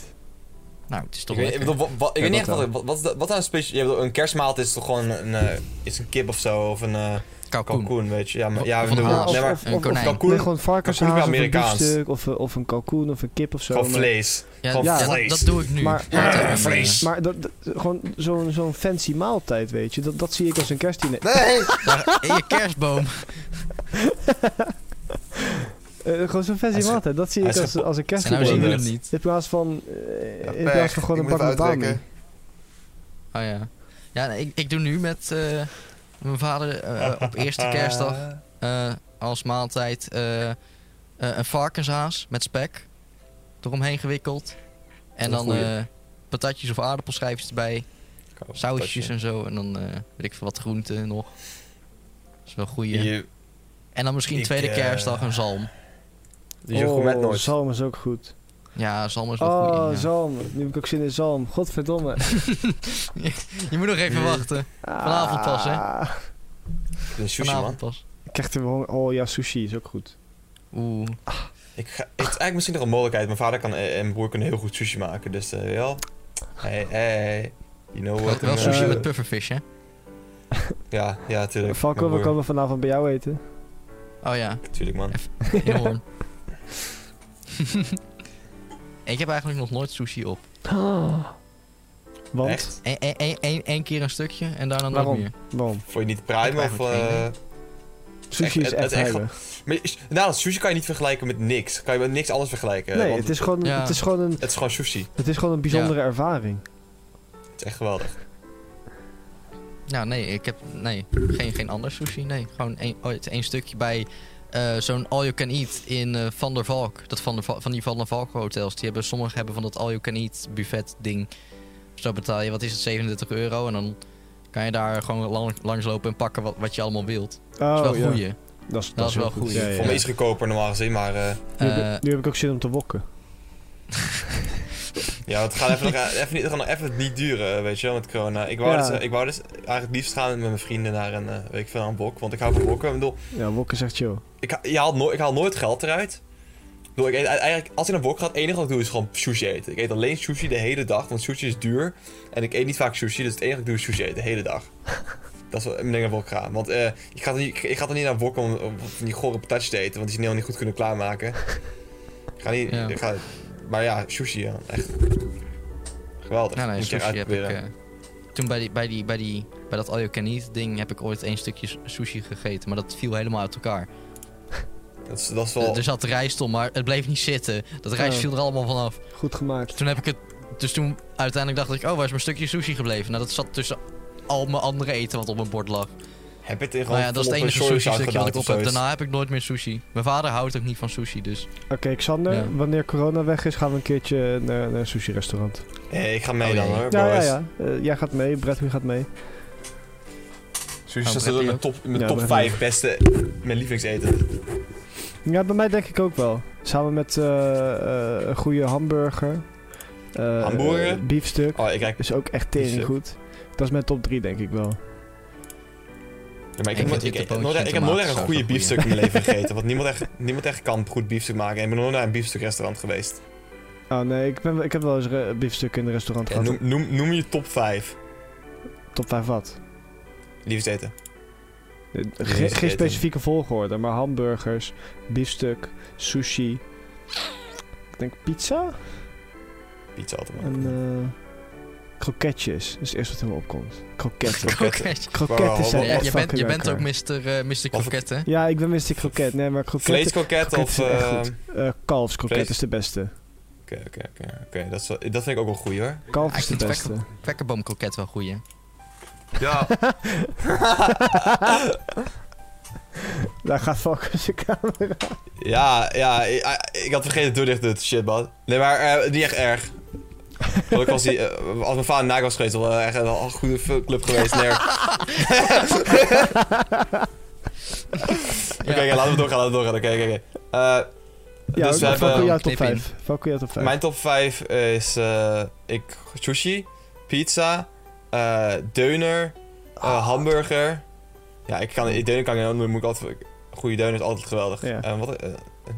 Speaker 1: Nou, het is toch
Speaker 2: Ik weet, ik bedoel, wat, wat- ik
Speaker 3: Ja,
Speaker 2: weet niet echt wat, wat, wat, is dat- wat een speciaal... Een kerstmaaltijd is toch gewoon een, eh, is een kip of zo, of een eh
Speaker 1: Kalkoen.
Speaker 2: kalkoen, weet je. Ja, maar, ja,
Speaker 1: of
Speaker 2: nee, maar
Speaker 3: of,
Speaker 1: een
Speaker 3: of,
Speaker 2: kalkoen-
Speaker 3: nee, gewoon varkenshaas
Speaker 2: kalkoen
Speaker 3: of een
Speaker 2: Amerikaans.
Speaker 3: biefstuk of, eh, of een kalkoen of een kip of zo.
Speaker 2: gewoon
Speaker 3: maar-
Speaker 2: vlees.
Speaker 1: Ja,
Speaker 2: Gewoon
Speaker 1: ja,
Speaker 2: vlees.
Speaker 1: dat, dat doe ik nu.
Speaker 3: Maar-
Speaker 1: eh,
Speaker 2: vlees.
Speaker 3: Maar dat, dat- gewoon zo'n zo'n fancy maaltijd, weet je. Dat, dat zie ik als een kerstdiner.
Speaker 2: Nee!
Speaker 1: in je kerstboom.
Speaker 3: Eh, gewoon zo'n fancy maaltijd. Dat zie ik als, als een
Speaker 1: En nou
Speaker 3: kerstdiner.
Speaker 1: zien we niet.
Speaker 3: In plaats van, eh,
Speaker 2: Ja,
Speaker 3: in plaats van gewoon
Speaker 2: Ik
Speaker 3: een
Speaker 2: even
Speaker 3: met bami.
Speaker 1: Oh ja. Ja, nee, ik, ik doe nu met eh, mijn vader eh, op eerste kerstdag eh, als maaltijd eh, eh, een varkenshaas met spek eromheen gewikkeld. En dan eh, patatjes of aardappelschijfjes erbij. Sausjes en zo. En dan eh, weet ik veel wat groenten nog. Dat is wel goeie.
Speaker 2: Je,
Speaker 1: En dan misschien
Speaker 2: Ik,
Speaker 1: tweede
Speaker 2: eh,
Speaker 1: kerstdag een zalm.
Speaker 2: met
Speaker 3: Oh,
Speaker 2: nooit.
Speaker 3: zalm is ook goed.
Speaker 1: Ja, zalm is wel
Speaker 3: Oh,
Speaker 1: goed. Ja.
Speaker 3: zalm. Nu heb ik ook zin in zalm. Godverdomme.
Speaker 1: Je moet nog even wachten. Vanavond pas, hè?
Speaker 2: Een sushi,
Speaker 1: Vanavond
Speaker 2: man.
Speaker 1: pas.
Speaker 3: Ik krijg er wel. Oh ja, sushi is ook goed.
Speaker 1: Oeh.
Speaker 2: Ik ga, het is eigenlijk misschien nog een mogelijkheid. Mijn vader kan, en mijn broer kunnen heel goed sushi maken. Dus eh wel. Hey, hey. You know
Speaker 1: Wel,
Speaker 2: what?
Speaker 1: wel
Speaker 2: een,
Speaker 1: sushi
Speaker 2: eh,
Speaker 1: met pufferfish, hè?
Speaker 2: Ja, ja, tuurlijk.
Speaker 3: Falco, we komen vanavond bij jou eten.
Speaker 1: Oh ja,
Speaker 2: Tuurlijk, man.
Speaker 1: ik heb eigenlijk nog nooit sushi op.
Speaker 3: Oh. Want?
Speaker 1: Eén één- één- één keer een stukje en daarna nooit
Speaker 3: Waarom?
Speaker 1: meer.
Speaker 3: Waarom?
Speaker 2: Vond je niet prime of... eh,
Speaker 3: Sushi
Speaker 2: Echt,
Speaker 3: is echt
Speaker 2: het echt
Speaker 3: heilig.
Speaker 2: maar is- nou, sushi kan je niet vergelijken met niks. Kan je met niks anders vergelijken.
Speaker 3: Nee,
Speaker 2: want
Speaker 3: het is, gewoon,
Speaker 1: Ja.
Speaker 3: het, is gewoon een,
Speaker 2: het is gewoon sushi.
Speaker 3: het is gewoon een bijzondere ervaring.
Speaker 2: Het is echt geweldig.
Speaker 1: Ja, nee, ik heb nee, geen, geen ander sushi. Nee, gewoon één, ooit één stukje bij eh, zo'n all you can eat in eh, Van der Valk. Dat van, Val- van die Van der Valk hotels. Die hebben, sommige hebben van dat all you can eat buffet ding. Zo betaal je, wat is het, 37 euro. En dan kan je daar gewoon lang, langslopen en pakken wat, wat je allemaal wilt.
Speaker 3: Oh,
Speaker 1: Dat is wel
Speaker 3: ja.
Speaker 1: goeie.
Speaker 3: Dat is,
Speaker 1: Dat is
Speaker 3: heel
Speaker 1: wel
Speaker 3: goed.
Speaker 1: goed.
Speaker 3: Ja, ja,
Speaker 2: Voor iets goedkoper normaal gezien, maar... eh,
Speaker 3: Nu, heb
Speaker 1: Eh,
Speaker 3: ik, nu heb ik ook zin om te wokken.
Speaker 2: ja, het gaat even, nog, even, niet, het gaat nog even niet duren, weet je wel, met corona. Ik wou,
Speaker 3: Ja.
Speaker 2: dus, ik wou dus eigenlijk het liefst gaan met mijn vrienden naar een, eh, weet ik veel, naar een bok. Want ik hou van bokken. Ik bedoel,
Speaker 3: Ja, wokken zegt chill.
Speaker 2: ik, je haalt nooit, ik haal nooit geld eruit. Ik bedoel, ik eet, eigenlijk, als ik naar een bok ga, het enige wat ik doe is gewoon sushi eten. Ik eet alleen sushi de hele dag, want sushi is duur. En ik eet niet vaak sushi, dus het enige wat ik doe is sushi eten, de hele dag. Dat is wat ik naar wok ga. Want eh, ik, ga er niet, ik ga er niet naar een wok om, die gore patatjes te eten, want die ze helemaal niet goed kunnen klaarmaken. Ik ga niet...
Speaker 1: Ja.
Speaker 2: Ik ga, maar ja, sushi, ja, echt. Geweldig.
Speaker 1: Ja, nee,
Speaker 2: Moet
Speaker 1: sushi heb ik... eh, toen bij, die, bij, die, bij, die, bij dat all you can eat ding heb ik ooit één stukje sushi gegeten. Maar dat viel helemaal uit elkaar.
Speaker 2: Dat is, dat is wel...
Speaker 1: Er zat rijst om, maar het bleef niet zitten. Dat rijst
Speaker 3: Oh.
Speaker 1: viel er allemaal vanaf.
Speaker 3: Goed gemaakt.
Speaker 1: Toen heb ik het. Dus toen uiteindelijk dacht ik, oh, waar is mijn stukje sushi gebleven? Nou, dat zat tussen al mijn andere eten wat op mijn bord lag.
Speaker 2: Heb je het er
Speaker 1: Nou ja, dat is het enige sushi stukje wat ik op heb. Daarna heb ik nooit meer sushi. Mijn vader houdt ook niet van sushi, dus.
Speaker 3: Oké, Xander,
Speaker 1: Ja.
Speaker 3: wanneer corona weg is, gaan we een keertje naar, naar een sushi-restaurant.
Speaker 2: Nee, ik ga mee
Speaker 1: Oh,
Speaker 2: dan hoor,
Speaker 3: Ja, ja,
Speaker 2: boys.
Speaker 3: ja. Eh, jij gaat mee, Bradley gaat mee.
Speaker 2: Sushi
Speaker 1: Oh,
Speaker 2: is
Speaker 1: Bradley
Speaker 2: in mijn
Speaker 1: ook?
Speaker 2: top, in mijn
Speaker 3: Ja,
Speaker 2: top
Speaker 3: Bradley
Speaker 2: 5 beste, mijn lievelingseten.
Speaker 3: Ja, bij mij denk ik ook wel. Samen met eh, eh, een goede hamburger. Eh,
Speaker 2: Hamburger?
Speaker 3: eh, biefstuk.
Speaker 2: Oh, ik kijk...
Speaker 3: Is ook echt tering goed. Dat is mijn top 3, denk ik wel.
Speaker 2: Ja, maar ik, heb, ik, ik, nooit, ik heb nooit echt een goede biefstuk in mijn leven gegeten. Want niemand echt, niemand echt kan goed biefstuk maken. En ik ben nog nooit naar een biefstukrestaurant geweest.
Speaker 3: Oh nee, ik, ben, ik heb wel eens biefstuk in een restaurant gehad.
Speaker 2: noem, noem, noem je top 5
Speaker 3: Top 5 wat?
Speaker 2: liefsteten.
Speaker 3: Eh,
Speaker 2: Jezus,
Speaker 3: Geen,
Speaker 2: eten.
Speaker 3: geen specifieke volgorde, maar hamburgers, biefstuk, sushi. Ik denk pizza
Speaker 2: Pizza altijd
Speaker 3: en
Speaker 2: man.
Speaker 3: Kroketjes. Dat is het eerste wat in me opkomt. Kroketten.
Speaker 2: Kroketten.
Speaker 3: Kroketten
Speaker 2: Wow,
Speaker 3: zijn
Speaker 1: Ja,
Speaker 3: echt
Speaker 1: je, bent, je bent ook. Mr. eh Mr. Kroket, hè?
Speaker 3: Ja, ik ben Mr. Kroket. Nee, maar kroketten...
Speaker 2: Vleeskroket of... eh,
Speaker 3: goed. Eh, kalfskroket is de beste.
Speaker 2: Oké, oké, oké. oké. Dat is wel- Dat vind ik ook wel goed hoor.
Speaker 3: Kalf
Speaker 1: Ja,
Speaker 3: is
Speaker 1: ik
Speaker 3: de
Speaker 1: vind
Speaker 3: beste.
Speaker 1: Kwekkerboomkroket wel goeie.
Speaker 2: Ja.
Speaker 3: Daar gaat Valken zijn camera.
Speaker 2: Ja, ja, ik, ik had vergeten het doordicht doet. Shit, man. Nee, maar eh, niet echt erg. Want ik was die, eh, als mijn vader naak was geweest, was wel echt een goede club geweest. Nee. Oké, oké, laten we doorgaan, laten we doorgaan. Oké, oké, oké. Eh,
Speaker 3: Ja,
Speaker 2: dus we
Speaker 3: Valken,
Speaker 2: hebben...
Speaker 3: jouw top
Speaker 1: knip in.
Speaker 3: 5. Valken, jouw top 5.
Speaker 2: Mijn top 5 is eh, ik, sushi, pizza, eh, deuner, eh, hamburger. Ja, ik kan, deuner kan ik niet, moet ik altijd... Goede deuner is altijd geweldig.
Speaker 3: Ja.
Speaker 2: En wat een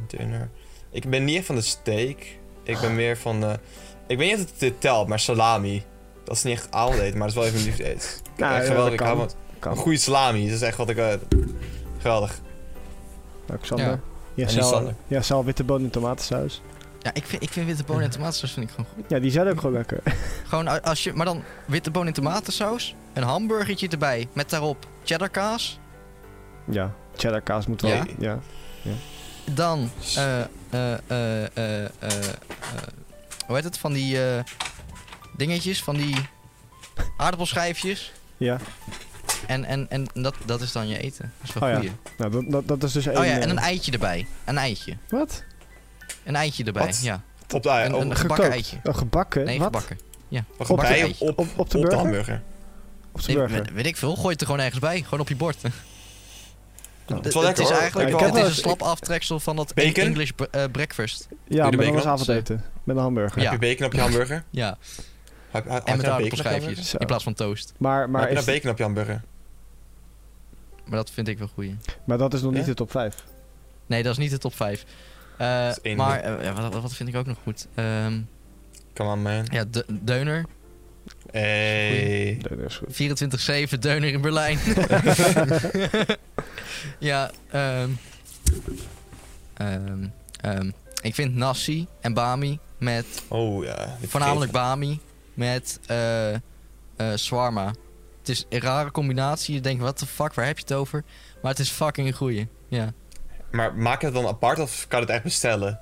Speaker 2: deuner. Ik ben niet echt van de steak. Ik ben meer van de... Ik weet niet of het dit telt, maar salami. Dat is niet echt avondeten, maar dat is wel even mijn liefde eten.
Speaker 3: Nou,
Speaker 2: echt
Speaker 3: ja,
Speaker 2: geweldig.
Speaker 3: dat
Speaker 2: Ik hou
Speaker 3: kan.
Speaker 2: een goede salami. Dat is echt wat ik... eh, geweldig.
Speaker 3: Nou, Xander.
Speaker 1: Ja.
Speaker 3: Ja, Sal,
Speaker 2: Sander.
Speaker 3: ja, Sal witte bonen en tomatensaus.
Speaker 1: Ja, ik vind, ik vind witte bonen en tomatensaus vind ik gewoon goed.
Speaker 3: Ja, die zijn ook gewoon lekker.
Speaker 1: Gewoon als je, maar dan witte bonen en tomatensaus, een hamburgertje erbij met daarop cheddar kaas.
Speaker 3: Ja, cheddar kaas moet wel.
Speaker 1: Ja?
Speaker 3: Ja.
Speaker 1: Dan, eh, eh, eh, eh, eh, eh, hoe heet het? Van die eh, dingetjes, van die aardappelschijfjes.
Speaker 3: Ja.
Speaker 1: En, en, en dat, dat is dan je eten. Dat is wel
Speaker 3: Oh ja.
Speaker 1: goeie.
Speaker 3: Nou, dat, dat, dat is dus één...
Speaker 1: Oh ja, en
Speaker 3: eh,
Speaker 1: een eitje erbij. Een eitje.
Speaker 3: Wat?
Speaker 1: Een eitje erbij,
Speaker 2: Wat?
Speaker 1: ja.
Speaker 2: Op de,
Speaker 1: Een, een
Speaker 3: Gekookt.
Speaker 1: gebakken eitje.
Speaker 3: Oh, gebakken?
Speaker 1: Nee,
Speaker 3: Wat?
Speaker 1: gebakken. Ja,
Speaker 2: op,
Speaker 1: gebakken
Speaker 2: op,
Speaker 3: Op, op de
Speaker 2: op de
Speaker 3: burger?
Speaker 2: hamburger.
Speaker 3: Op de
Speaker 1: Nee,
Speaker 3: burger?
Speaker 1: weet, weet ik veel, gooi het er gewoon ergens bij. Gewoon op je bord.
Speaker 3: Nou,
Speaker 1: Het,
Speaker 2: lekker,
Speaker 1: is eigenlijk het is een slap aftreksel van dat
Speaker 2: Bacon?
Speaker 1: English eh, breakfast.
Speaker 3: Ja,
Speaker 2: de
Speaker 3: maar avondeten. Met een hamburger.
Speaker 1: Ja.
Speaker 2: Heb je bacon op je hamburger?
Speaker 1: Ja,
Speaker 2: Heb, had, had
Speaker 1: en met aardappelschijfjes. In plaats van toast.
Speaker 3: Maar,
Speaker 2: Maar
Speaker 3: maar,
Speaker 2: heb je
Speaker 3: is,
Speaker 2: nou bacon op je hamburger?
Speaker 1: Maar dat vind ik wel goeie.
Speaker 3: maar dat is nog niet de top 5.
Speaker 1: Nee, dat is niet de top 5. Eh, maar eh, wat, wat vind ik ook nog goed? Ehm,
Speaker 2: Come on, man.
Speaker 1: ja, de, deuner.
Speaker 2: Hey.
Speaker 3: Nee, dat is goed.
Speaker 1: 24-7 deuner in Berlijn. ja, ehm ehm, ehm, ik vind nasi en bami met
Speaker 2: Oh ja.
Speaker 1: voornamelijk bami met eh eh shawarma. Het is een rare combinatie. Je denkt, wat de fuck, waar heb je het over? Maar het is fucking een goeie. Ja.
Speaker 2: Maar maak je het dan apart of kan je het echt bestellen?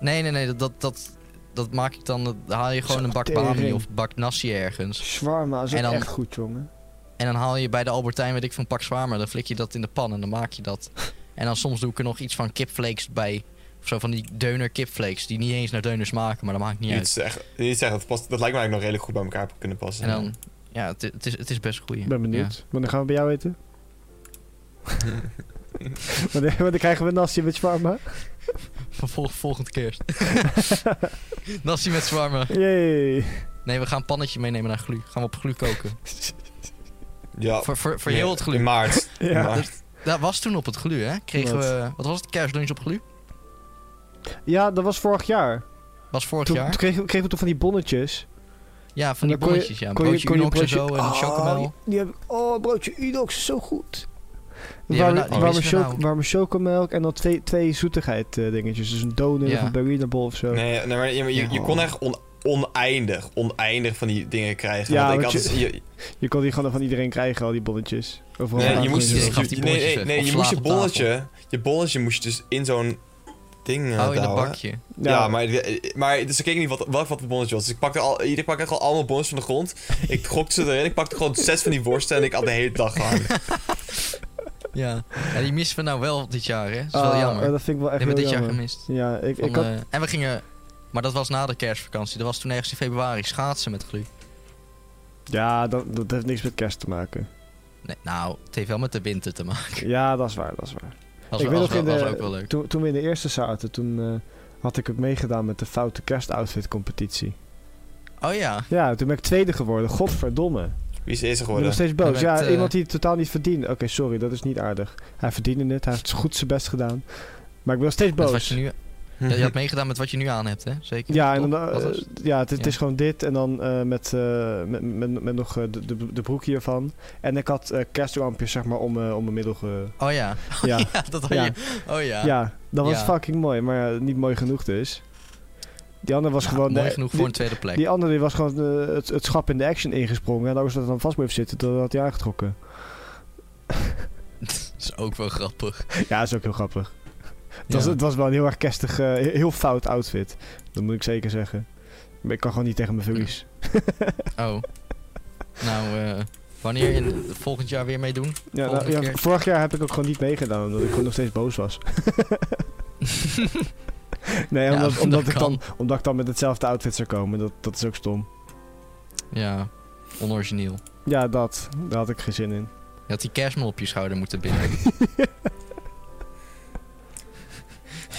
Speaker 1: Nee, nee, nee. Dat, dat, dat, dat maak ik dan... Dan haal je gewoon een bak bami of bak nasi ergens.
Speaker 3: Shawarma is ook
Speaker 1: En dan-
Speaker 3: echt goed, jongen.
Speaker 1: En dan haal je bij de Albertijn, weet ik, van pak shawarma. Dan flik je dat in de pan en dan maak je dat. En dan soms doe ik er nog iets van kipflakes bij. Of zo van die deuner kipflakes. Die niet eens naar deuners maken, maar dat maakt niet uit.
Speaker 2: Niet zeggen dat, past, dat lijkt me eigenlijk nog redelijk goed bij elkaar kunnen passen.
Speaker 1: En dan... Ja, het, het, is, het is best goed.
Speaker 3: Ik ben benieuwd. Wanneer gaan we bij jou eten? wanneer, wanneer krijgen we nasi met shawarma?
Speaker 1: Van vol, volgende kerst. Nasi met shawarma.
Speaker 3: Yay.
Speaker 1: Nee, we gaan een pannetje meenemen naar glu. Gaan we op glu koken.
Speaker 2: Ja,
Speaker 1: Voor, voor, voor heel het glu.
Speaker 2: In maart. In
Speaker 3: Ja.
Speaker 2: maart.
Speaker 1: Dat was toen op het glu, hè? Kregen
Speaker 3: Wat?
Speaker 1: we... Wat was het? Kerstlunch op glu?
Speaker 3: ja, dat was vorig jaar.
Speaker 1: Was vorig
Speaker 3: Toen,
Speaker 1: jaar.
Speaker 3: toen kregen, we- kregen we toch van die bonnetjes.
Speaker 1: Ja, van die bonnetjes, ja. Een broodje Unox en zo en
Speaker 3: Ah,
Speaker 1: chocomel.
Speaker 3: Die, heb ik, oh, broodje Unox is zo goed. Warme,
Speaker 1: nou-
Speaker 3: warme,
Speaker 1: missen we
Speaker 3: choc-
Speaker 1: nou.
Speaker 3: warme chocomelk en dan twee, twee zoetigheid eh, dingetjes. Dus een donut
Speaker 1: Ja.
Speaker 3: of een Berlinebol of zo.
Speaker 2: Nee, nee maar je, je, kon echt on- oneindig, oneindig van die dingen krijgen.
Speaker 3: Ja,
Speaker 2: Want ik
Speaker 3: want
Speaker 2: had
Speaker 3: je-
Speaker 2: je,
Speaker 3: Je kon die gewoon van iedereen krijgen, al die bonnetjes. Overal
Speaker 2: nee, je moest,
Speaker 1: je die
Speaker 2: nee, nee, nee, je moest je bolletje, je bolletje moest je dus in zo'n ding eh,
Speaker 1: Oh, in
Speaker 2: douwen.
Speaker 1: bakje.
Speaker 2: Ja, maar, maar dus ik keek niet wat, wat, wat het bonnetje was. Dus ik pakte al, iedereen pakte echt al allemaal bonnetjes van de grond. Ik gokte ze erin. Ik pakte gewoon zes van die worsten en ik had de hele dag gehangen.
Speaker 1: Ja. ja, die missen we nou wel dit jaar, hè? Dat is wel
Speaker 3: Ah,
Speaker 1: jammer.
Speaker 3: dat vind ik wel echt
Speaker 1: hebben we
Speaker 3: heel
Speaker 1: dit jaar gemist.
Speaker 3: Ja, ik,
Speaker 1: Van,
Speaker 3: ik had...
Speaker 1: eh, en we gingen... Maar dat was na de kerstvakantie. Dat was toen ergens in februari schaatsen met glu.
Speaker 3: Ja, dat, dat heeft niks met kerst te maken.
Speaker 1: Nee, nou, het heeft wel met de winter te maken.
Speaker 3: Ja, dat is waar, dat is waar.
Speaker 1: Was,
Speaker 3: Ik
Speaker 1: was,
Speaker 3: weet nog
Speaker 1: wel,
Speaker 3: in de-
Speaker 1: was ook wel leuk.
Speaker 3: Toen, toen we in de eerste zaten, toen eh, had ik ook meegedaan met de foute kerstoutfit competitie.
Speaker 1: Oh ja.
Speaker 3: Ja, toen ben ik tweede geworden. Godverdomme.
Speaker 2: Wie is eerste
Speaker 3: Ik ben
Speaker 2: geworden?
Speaker 3: nog steeds boos. Ja,
Speaker 1: eh,
Speaker 3: iemand die het totaal niet verdient. Oké, sorry, dat is niet aardig. Hij verdiende het, hij heeft goed zijn best gedaan. Maar ik ben nog steeds
Speaker 1: wat
Speaker 3: boos.
Speaker 1: je, nu, ja, je had meegedaan met wat je nu aan hebt, hè? Zeker?
Speaker 3: Ja, en dan, eh,
Speaker 1: was-
Speaker 3: ja het, het
Speaker 1: Ja.
Speaker 3: is gewoon dit en dan eh, met, eh, met, met, met nog de, de, de broek hiervan. En ik had kerstlampjes zeg maar om, om mijn middel ge...
Speaker 1: Oh ja.
Speaker 3: Ja,
Speaker 1: ja, dat had je. Oh ja.
Speaker 3: ja. dat was fucking mooi, maar niet mooi genoeg dus. Die andere was gewoon...
Speaker 1: mooi
Speaker 3: de-
Speaker 1: genoeg
Speaker 3: die-
Speaker 1: voor een tweede plek.
Speaker 3: Die andere die was gewoon het, het schap in de action ingesprongen. En als dat dan vast bleef zitten, dan had hij aangetrokken.
Speaker 1: dat is ook wel grappig.
Speaker 3: Ja, dat is ook heel grappig. Het, was, het was wel een heel erg kestig, eh, heel fout outfit. Dat moet ik zeker zeggen. Maar ik kan gewoon niet tegen mijn verlies.
Speaker 1: Oh. Nou, eh, wanneer in volgend jaar weer meedoen?
Speaker 3: Ja, nou, ja, vorig jaar heb ik ook gewoon niet meegedaan, omdat ik gewoon nog steeds boos was. nee, omdat,
Speaker 1: dat
Speaker 3: omdat, ik dan, omdat ik dan met hetzelfde outfit zou komen. Dat, dat is ook stom.
Speaker 1: ja, onorigineel.
Speaker 3: Ja, dat. Daar had ik geen zin in.
Speaker 1: Je had die kerstman op je schouder moeten binden.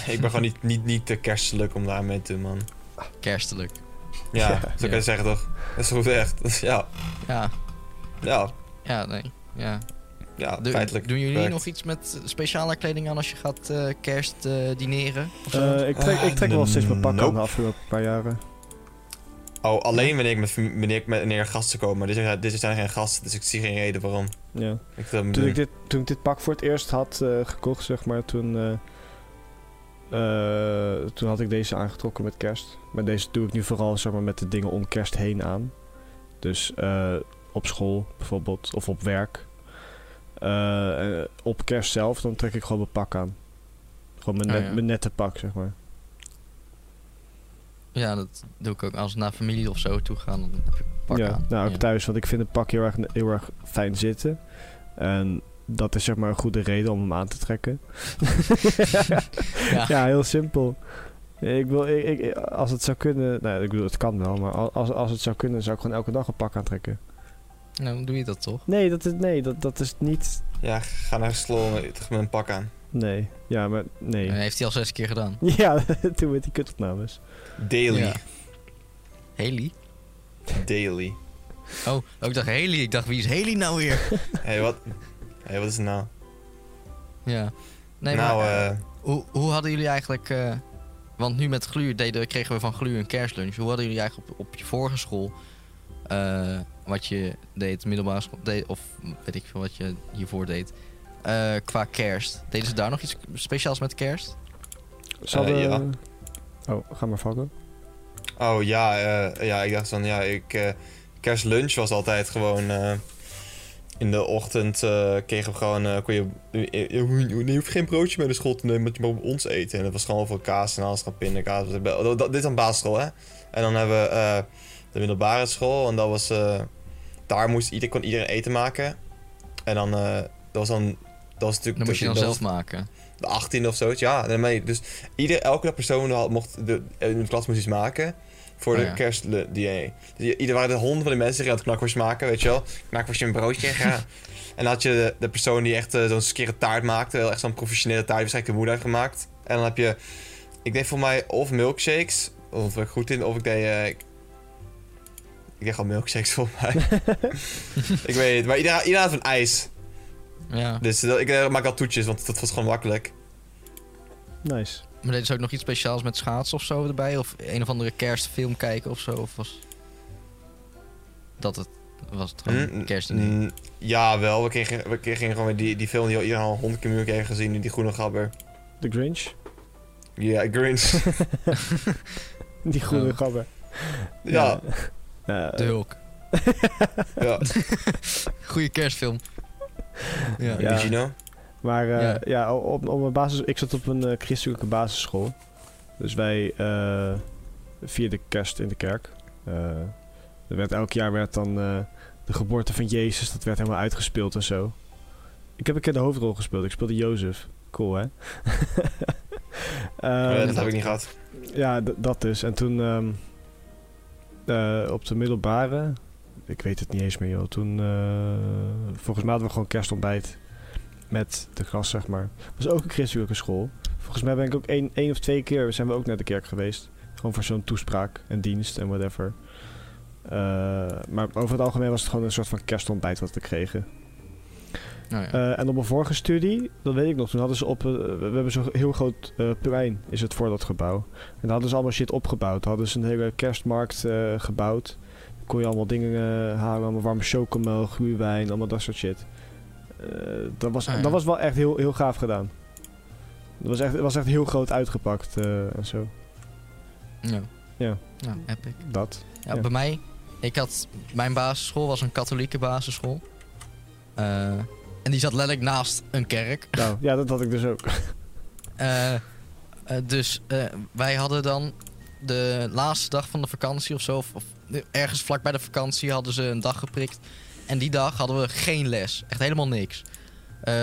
Speaker 2: Ik ben gewoon niet, niet, niet te kerstelijk om daar mee te doen, man.
Speaker 1: Kerstelijk.
Speaker 2: Ja,
Speaker 3: Ja.
Speaker 2: zo kan je zeggen toch? Dat is goed echt. Ja,
Speaker 1: Ja,
Speaker 2: ja,
Speaker 1: ja, nee. Ja.
Speaker 2: ja, feitelijk.
Speaker 1: doen jullie
Speaker 2: correct.
Speaker 1: nog iets met speciale kleding aan als je gaat eh, kerst eh, dineren?
Speaker 3: Eh, ik trek, ik trek wel steeds mijn pak aan
Speaker 2: nope.
Speaker 3: de afgelopen paar jaren.
Speaker 2: Oh, alleen wanneer ik met, wanneer ik met wanneer er gasten komen. Maar dit, zijn- dit zijn geen gasten, dus ik zie geen reden waarom.
Speaker 3: Ja.
Speaker 2: Ik
Speaker 3: Toen ik, dit, toen ik dit pak voor het eerst had eh, gekocht, zeg maar, toen, eh, toen had ik deze aangetrokken met kerst. Maar deze doe ik nu vooral zeg maar, met de dingen om kerst heen aan. Dus eh, op school bijvoorbeeld, of op werk. Eh, op kerst zelf, dan trek ik gewoon mijn pak aan. Gewoon mijn,
Speaker 1: Oh,
Speaker 3: net,
Speaker 1: ja.
Speaker 3: mijn nette pak, zeg maar.
Speaker 1: Ja, dat doe ik ook. Als we naar familie of zo toe gaan, dan heb ik pak
Speaker 3: ja,
Speaker 1: aan.
Speaker 3: nou ook
Speaker 1: ja.
Speaker 3: thuis, want ik vind een pak heel erg, heel erg fijn zitten. En dat is zeg maar een goede reden om hem aan te trekken.
Speaker 1: Ja.
Speaker 3: Ja, heel simpel. Ik wil, ik, ik- als het zou kunnen, nou, ik bedoel, het kan wel, maar al- als, als het zou kunnen, zou ik gewoon elke dag een pak aantrekken.
Speaker 1: Nou, doe je dat toch?
Speaker 3: Nee, dat is, nee, dat, dat is niet.
Speaker 2: Ja, ga naar Slol met met mijn pak aan.
Speaker 3: Nee, ja, maar nee.
Speaker 1: Dat heeft hij al zes keer gedaan.
Speaker 3: Ja, toen met die kutopnames.
Speaker 2: Daily.
Speaker 1: Ja. Haley?
Speaker 2: Daily.
Speaker 1: Oh, oh, ik dacht Haley. Ik dacht, wie is Haley nou weer?
Speaker 2: Hé, hey, wat? Hey, wat is het nou?
Speaker 1: ja. Nee,
Speaker 2: nou,
Speaker 1: maar
Speaker 2: eh,
Speaker 1: hoe, hoe hadden jullie eigenlijk... eh, want nu met Gluur deden, kregen we van Gluur een kerstlunch. Hoe hadden jullie eigenlijk op, op je vorige school... eh, wat je deed, middelbare school... Deed, of weet ik veel wat je hiervoor deed... eh, qua kerst. Deden ze daar nog iets speciaals met kerst?
Speaker 3: Hadden-
Speaker 2: ja.
Speaker 3: Oh, ga maar vakken.
Speaker 2: Oh ja, eh, ja, ik dacht van ja, ik, eh, kerstlunch was altijd gewoon eh, in de ochtend eh, kregen we gewoon, eh, kon je, je, je, hoeft geen broodje mee naar school te nemen, maar je mag bij ons eten. En dat was gewoon veel kaas en alles, gewoon pindakaas. Dat- Dit is een basisschool, hè? En dan hebben we eh, de middelbare school en dat was, daar moest ieder, kon iedereen eten maken. En dan, dat was dan, dat was natuurlijk...
Speaker 1: Dan moest je dan zelf
Speaker 2: was
Speaker 1: maken.
Speaker 2: de 18 of zoiets, ja. Dus ieder, elke persoon had- mocht de, in de klas moest iets maken voor
Speaker 1: Oh
Speaker 2: de
Speaker 1: ja.
Speaker 2: kerstdiner. Dus ieder waren de honden van die mensen die aan het knakworst maken, weet je wel. Knakworstje een broodje, ja. En dan had je de, de persoon die echt eh, zo'n skere taart maakte, echt zo'n professionele taart, die waarschijnlijk de moeder heeft gemaakt. En dan heb je, ik deed voor mij of milkshakes, of ik goed in, of ik deed, eh, ik, ik deed gewoon milkshakes voor mij. ik weet het, maar iedereen, iedereen had van ijs.
Speaker 1: Ja.
Speaker 2: Dus dat, ik eh, maak al toetjes, want dat was gewoon makkelijk.
Speaker 3: Nice.
Speaker 1: Maar deden ze ook nog iets speciaals met schaatsen of zo erbij? Of een of andere kerstfilm kijken of zo? Of was dat het, was het gewoon
Speaker 2: Mm,
Speaker 1: kerstdiner?
Speaker 2: mm, ja, wel. We kregen, we kregen gewoon weer die, die film die al iedereen al honderd keer keer heeft gezien. Die groene gabber.
Speaker 3: The Grinch.
Speaker 2: Ja, Grinch.
Speaker 3: Die groene
Speaker 1: Oh.
Speaker 3: gabber.
Speaker 2: ja,
Speaker 3: Ja,
Speaker 1: De Hulk.
Speaker 2: ja.
Speaker 1: Goeie kerstfilm. Ja.
Speaker 3: Ja. Maar eh,
Speaker 1: Ja.
Speaker 3: ja, op, op een basis, ik zat op een eh, christelijke basisschool. Dus wij eh vierden kerst in de kerk. Er werd, elk jaar werd dan de geboorte van Jezus, dat werd helemaal uitgespeeld en zo. Ik heb een keer de hoofdrol gespeeld. Ik speelde Jozef. Cool, hè? Ehm,
Speaker 2: dat heb ik niet gehad.
Speaker 3: ja, dat dus. En toen ehm, eh, op de middelbare, ik weet het niet eens meer joh. Toen, eh, volgens mij hadden we gewoon kerstontbijt met de klas, zeg maar. Het was ook een christelijke school. Volgens mij ben ik ook één, één of twee keer zijn we ook naar de kerk geweest. Gewoon voor zo'n toespraak en dienst en whatever. Eh, maar over het algemeen was het gewoon een soort van kerstontbijt wat we kregen.
Speaker 1: Nou ja.
Speaker 3: Eh, en op mijn vorige studie, dat weet ik nog, toen hadden ze op, eh, we hebben zo'n heel groot plein, is het voor dat gebouw. En daar hadden ze allemaal shit opgebouwd. Daar hadden ze een hele kerstmarkt gebouwd. Dan kon je allemaal dingen halen, allemaal warme chocomel, gluwijn, allemaal dat soort shit. Eh, dat, was,
Speaker 1: Ah, ja.
Speaker 3: dat was wel echt heel, heel gaaf gedaan. Dat was echt, het was echt heel groot uitgepakt eh, en zo.
Speaker 1: ja.
Speaker 3: Ja,
Speaker 1: Ja, epic.
Speaker 3: dat.
Speaker 1: Ja,
Speaker 3: Ja.
Speaker 1: bij mij, ik had, mijn basisschool was een katholieke basisschool. Eh, en die zat letterlijk naast een kerk.
Speaker 3: Nou, ja, dat had ik dus ook.
Speaker 1: Dus eh, wij hadden dan de laatste dag van de vakantie of zo, of, of ergens vlak bij de vakantie hadden ze een dag geprikt. En die dag hadden we geen les. Echt helemaal niks. Eh,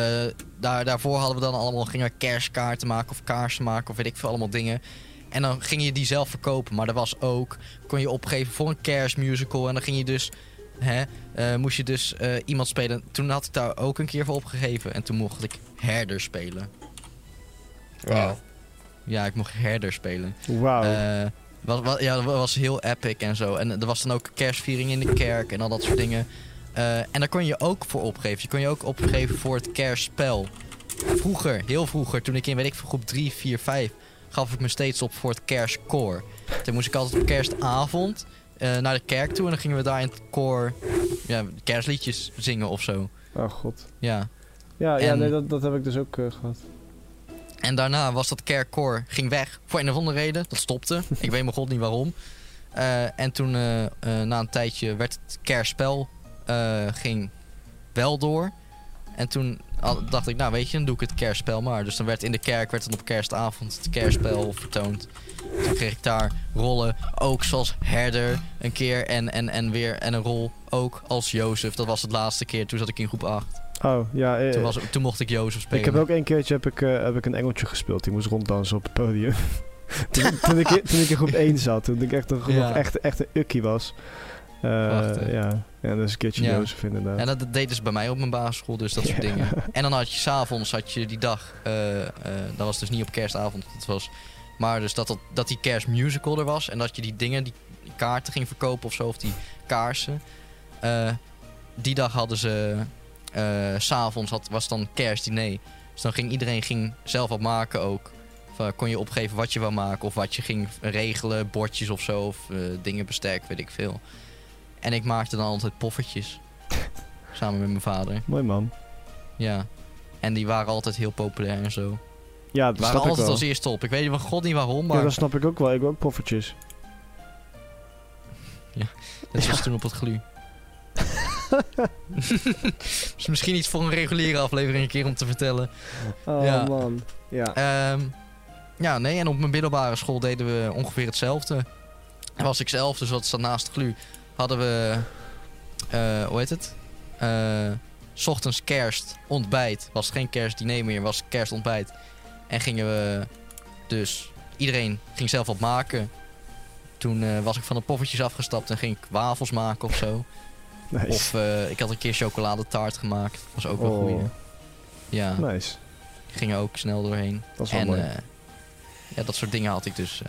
Speaker 1: daar, daarvoor hadden we dan allemaal, gingen we kerstkaarten maken of kaarsen maken of weet ik veel, allemaal dingen. En dan ging je die zelf verkopen. Maar er was ook, kon je opgeven voor een kerstmusical. En dan ging je dus, hè, eh, moest je dus eh, iemand spelen. Toen had ik daar ook een keer voor opgegeven. En toen mocht ik herder spelen.
Speaker 2: Wauw.
Speaker 1: Ja, ik mocht herder spelen.
Speaker 3: Wauw.
Speaker 1: Ja, dat was heel epic en zo. En er was dan ook kerstviering in de kerk en al dat soort dingen. Eh, en daar kon je ook voor opgeven. Je kon je ook opgeven voor het kerstspel. Vroeger, heel vroeger, toen ik in weet ik groep 3, 4, 5, gaf ik me steeds op voor het kerstkoor. Toen moest ik altijd op kerstavond eh, naar de kerk toe en dan gingen we daar in het koor ja, kerstliedjes zingen of zo.
Speaker 3: oh god.
Speaker 1: Ja.
Speaker 3: Ja, ja
Speaker 1: En-
Speaker 3: nee, dat, dat heb ik dus ook eh, gehad.
Speaker 1: En daarna was dat kerkkoor ging weg. Voor een of andere reden. Dat stopte. ik weet mijn god niet waarom. En toen na een tijdje werd het kerstspel eh, ging wel door. En toen dacht ik, nou weet je, dan doe ik het kerstspel maar. Dus dan werd in de kerk, werd dan op kerstavond het kerstspel vertoond. Toen kreeg ik daar rollen, ook zoals herder een keer. En, en, en weer en een rol ook als Jozef. Dat was het laatste keer, toen zat ik in groep 8.
Speaker 3: Oh, ja. eh,
Speaker 1: Toen, was, toen mocht ik Jozef spelen.
Speaker 3: Ik heb ook een keertje heb ik, eh, heb ik een engeltje gespeeld. Die moest ronddansen op het podium. toen, toen, ik, toen ik in groep 1 zat. Toen ik echt, nog
Speaker 1: Ja.
Speaker 3: echt, echt een ukkie was. Eh, ja. ja, dat is een keertje
Speaker 1: Ja.
Speaker 3: Jozef inderdaad.
Speaker 1: En dat, deden ze bij mij op mijn basisschool, dus dat soort
Speaker 3: Ja.
Speaker 1: dingen. En dan had je s'avonds, had je die dag, eh, eh, dat was dus niet op kerstavond, dat was, maar dus dat, dat, dat die kerstmusical er was en dat je die dingen, die kaarten ging verkopen of zo, of die kaarsen. Die dag hadden ze, s s'avonds had, was dan kerstdiner. Dus dan ging iedereen ging zelf wat maken ook. Kon je opgeven wat je wou maken of wat je ging regelen, bordjes of zo, of dingen bestek, weet ik veel. En ik maakte dan altijd poffertjes. Samen met mijn vader.
Speaker 3: Mooi man.
Speaker 1: Ja. En die waren altijd heel populair en zo.
Speaker 3: Ja, dat
Speaker 1: waren
Speaker 3: snap ik
Speaker 1: altijd als eerste op. Ik weet van god niet waarom,
Speaker 3: Ja,
Speaker 1: maar...
Speaker 3: dat snap ik ook wel. Ik wil ook poffertjes.
Speaker 1: Dat was toen op het glu. dus misschien iets voor een reguliere aflevering een keer om te vertellen.
Speaker 3: Oh
Speaker 1: Ja.
Speaker 3: man. Ja.
Speaker 1: Ehm, ja, nee, en op mijn middelbare school deden we ongeveer hetzelfde. Was ik zelf, dus dat zat naast de glu, hadden we, eh, hoe heet het? Eh, 's ochtends kerst, ontbijt. Was geen kerstdiner meer, was kerstontbijt. En gingen we dus, iedereen ging zelf wat maken. Toen eh, was ik van de poffertjes afgestapt en ging ik wafels maken of zo.
Speaker 3: Nice.
Speaker 1: Of ik had een keer chocoladetaart gemaakt. Was ook wel
Speaker 3: Oh.
Speaker 1: goeie. Ja,
Speaker 3: Nice.
Speaker 1: ging er ook snel doorheen.
Speaker 3: Dat is wel
Speaker 1: En
Speaker 3: mooi.
Speaker 1: ja, dat soort dingen had ik dus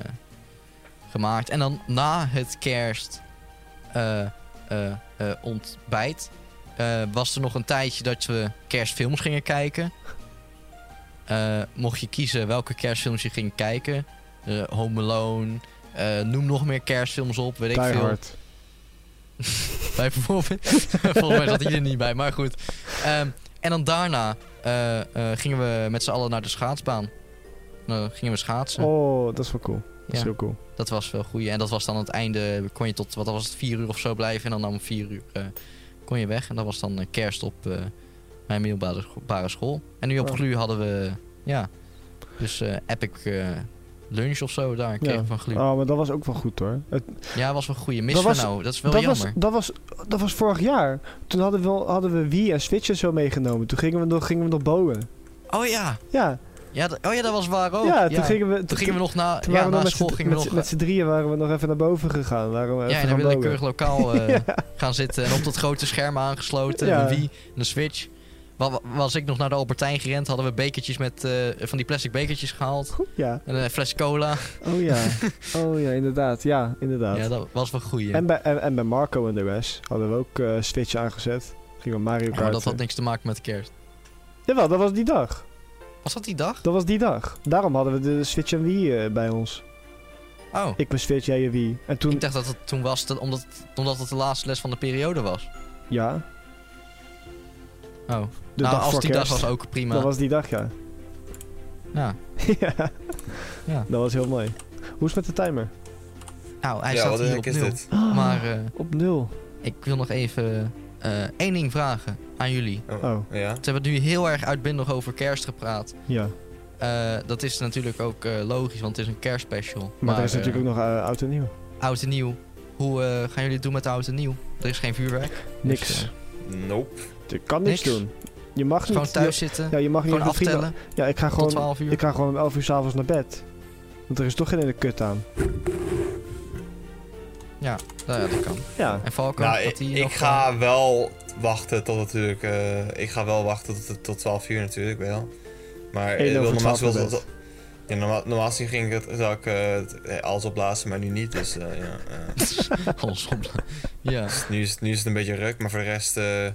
Speaker 1: gemaakt. En dan na het kerst ontbijt eh, was er nog een tijdje dat we kerstfilms gingen kijken. Eh, mocht je kiezen welke kerstfilms je ging kijken. Eh, Home Alone. eh, noem nog meer kerstfilms op, weet ik veel.
Speaker 3: Hard.
Speaker 1: Bij bijvoorbeeld. Volgens mij zat hij er niet bij, maar goed. Ehm, en dan daarna eh, eh, gingen we met z'n allen naar de schaatsbaan. Dan gingen we schaatsen.
Speaker 3: Oh, dat is wel cool. Dat is
Speaker 1: Ja.
Speaker 3: heel cool.
Speaker 1: Dat was wel goed. En dat was dan het einde. Kon je tot, wat was het, vier uur of zo blijven. En dan om vier uur eh, kon je weg. En dat was dan eh, kerst op eh, mijn middelbare scho- bare school. En nu op
Speaker 3: Oh.
Speaker 1: Glu hadden we, ja, dus eh, epic eh, lunch of zo daar kregen we van Glu.
Speaker 3: Oh, maar dat was ook wel goed hoor. Het,
Speaker 1: Ja, was wel goed. Missen
Speaker 3: Dat
Speaker 1: we
Speaker 3: was-
Speaker 1: nou. Dat is wel
Speaker 3: dat,
Speaker 1: jammer.
Speaker 3: was, dat, was, dat was vorig jaar. Toen hadden we, hadden we Wii en Switch en zo meegenomen. Toen gingen we nog, gingen we nog bowen.
Speaker 1: Oh ja.
Speaker 3: Ja,
Speaker 1: ja oh ja, dat was waar ook.
Speaker 3: ja, toen gingen we...
Speaker 1: Toen gingen we nog na,
Speaker 3: toen
Speaker 1: ja,
Speaker 3: waren we
Speaker 1: na
Speaker 3: nog
Speaker 1: school gingen we
Speaker 3: met,
Speaker 1: nog...
Speaker 3: z'n- met z'n drieën waren we nog even naar boven gegaan. Waren we
Speaker 1: ja, een
Speaker 3: bowen.
Speaker 1: willekeurig lokaal eh,
Speaker 3: Ja.
Speaker 1: gaan zitten. En op dat grote scherm aangesloten.
Speaker 3: Ja.
Speaker 1: De Wii en de Switch. Wa- wa- Was ik nog naar de Albertijn gerend, hadden we bekertjes met eh, van die plastic bekertjes gehaald.
Speaker 3: Ja,
Speaker 1: En een fles cola.
Speaker 3: oh ja. Oh ja, inderdaad. Ja, inderdaad.
Speaker 1: Ja, dat was wel goed.
Speaker 3: en, bij, en, en bij Marco en de rest hadden we ook eh, Switch aangezet. Gingen we Mario
Speaker 1: Ja,
Speaker 3: Kart.
Speaker 1: maar dat had niks te maken met kerst.
Speaker 3: Jawel, dat was die dag.
Speaker 1: Was dat die dag?
Speaker 3: Dat was die dag. Daarom hadden we de Switch en Wii eh, bij ons.
Speaker 1: Oh,
Speaker 3: Ik mijn Switch, jij je Wii. En toen,
Speaker 1: ik dacht dat het toen was dat, omdat, omdat het de laatste les van de periode was.
Speaker 3: ja,
Speaker 1: Oh,
Speaker 3: de
Speaker 1: nou
Speaker 3: dag
Speaker 1: als
Speaker 3: voor
Speaker 1: die
Speaker 3: kerst.
Speaker 1: dag was ook prima.
Speaker 3: Dat was die dag, ja.
Speaker 1: Ja.
Speaker 3: ja.
Speaker 1: Ja.
Speaker 3: Dat was heel mooi. Hoe is het met de timer?
Speaker 1: Nou, hij
Speaker 2: ja,
Speaker 1: staat hier op
Speaker 2: is
Speaker 1: nul.
Speaker 2: dit?
Speaker 1: Maar eh,
Speaker 3: Op nul.
Speaker 1: ik wil nog even één ding vragen aan jullie.
Speaker 2: Oh,
Speaker 3: Oh,
Speaker 2: ja.
Speaker 1: Ze hebben nu heel erg uitbundig over kerst gepraat.
Speaker 3: ja.
Speaker 1: Eh, dat is natuurlijk ook eh, logisch, want het is een kerstspecial.
Speaker 3: Maar, er is
Speaker 1: eh,
Speaker 3: natuurlijk ook nog eh, oud en nieuw.
Speaker 1: Oud en nieuw. Hoe eh, gaan jullie het doen met oud en nieuw? Er is geen vuurwerk.
Speaker 3: Niks.
Speaker 1: Dus, eh,
Speaker 2: Nope.
Speaker 3: Je kan niks,
Speaker 1: niks.
Speaker 3: doen. Je mag
Speaker 1: gewoon
Speaker 3: niet...
Speaker 1: thuis
Speaker 3: je-
Speaker 1: zitten.
Speaker 3: ja, je mag niet
Speaker 1: gewoon
Speaker 3: vrienden-
Speaker 1: aftellen
Speaker 3: Ja, ik ga
Speaker 1: tot
Speaker 3: gewoon...
Speaker 1: 12 uur.
Speaker 3: Ik ga gewoon om 11 uur s'avonds naar bed. Want er is toch geen ene kut aan.
Speaker 1: Nou ja, dat kan.
Speaker 3: Ja.
Speaker 1: En Falco,
Speaker 2: Nou, ik,
Speaker 1: die
Speaker 2: ik
Speaker 1: nog,
Speaker 2: ga wel wachten tot natuurlijk. eh, ik ga wel wachten tot, tot 12 uur natuurlijk wel. Maar eh, normaal
Speaker 3: 12
Speaker 2: wel-
Speaker 3: naar bed.
Speaker 2: ja, normaal, normaal gezien ging ik het, zou ik eh, het, eh, alles opblazen, maar nu niet. Dus eh, ja. eh.
Speaker 1: eh, alles op. ja.
Speaker 2: Dus nu, is, het- nu is het een beetje ruk, maar voor de rest. eh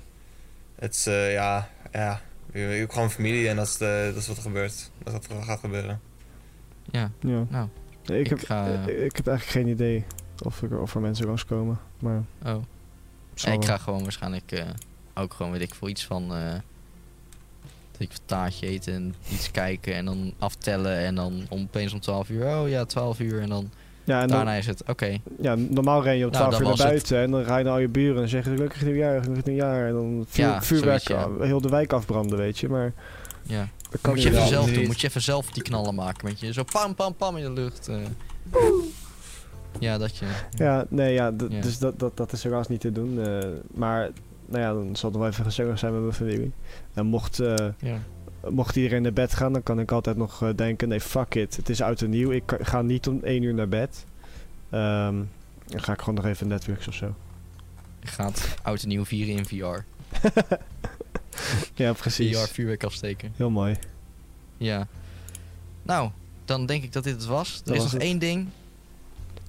Speaker 2: het is eh, ja. Ja. Je je hebt gewoon familie en dat is, de, dat is wat er gebeurt. Dat is wat er gaat gebeuren.
Speaker 1: ja.
Speaker 3: ja.
Speaker 1: Nou,
Speaker 3: ik,
Speaker 1: ik
Speaker 3: heb,
Speaker 1: ga-
Speaker 3: eh, ik heb eigenlijk geen idee of er, of er mensen langskomen. Maar...
Speaker 1: Oh. ik ga gewoon waarschijnlijk eh, ook gewoon, weet ik veel, iets van... eh dat ik een taartje eten en iets kijken en dan aftellen en dan om, opeens om 12 uur. Oh ja, 12 uur en dan
Speaker 3: Ja, en dan,
Speaker 1: daarna is het oké.
Speaker 3: ja, normaal ren je om
Speaker 1: Nou,
Speaker 3: 12 uur
Speaker 1: dat
Speaker 3: naar
Speaker 1: het.
Speaker 3: buiten en dan ga je naar al je buren en zeggen gelukkig nieuwjaar, gelukkig nieuwjaar. En dan vuur,
Speaker 1: Ja,
Speaker 3: vuurwerk,
Speaker 1: zoiets, ja.
Speaker 3: heel de wijk afbranden, weet je. Maar
Speaker 1: Ja.
Speaker 3: dat kan
Speaker 1: Moet je even zelf doen. Moet je even zelf die knallen maken. Weet je. Zo pam, pam, pam in de lucht. eh. Ja, dat je.
Speaker 3: Ja, nee, ja, dus dat, dat, dat is helaas niet te doen. eh, maar, nou ja, dan zal het nog wel even gezellig zijn met mijn familie. En mocht, eh,
Speaker 1: Ja.
Speaker 3: mocht iedereen naar bed gaan, dan kan ik altijd nog eh, denken, nee, fuck it. Het is oud en nieuw. Ik ga niet om 1 uur naar bed. Ehm, dan ga ik gewoon nog even Netflix of zo.
Speaker 1: Je gaat oud en nieuw vieren in VR.
Speaker 3: Ja, precies.
Speaker 1: VR vuurwerk afsteken.
Speaker 3: Heel mooi.
Speaker 1: Ja. Nou, dan denk ik dat dit het was. Er
Speaker 3: Dat
Speaker 1: is
Speaker 3: was
Speaker 1: nog
Speaker 3: het.
Speaker 1: één ding.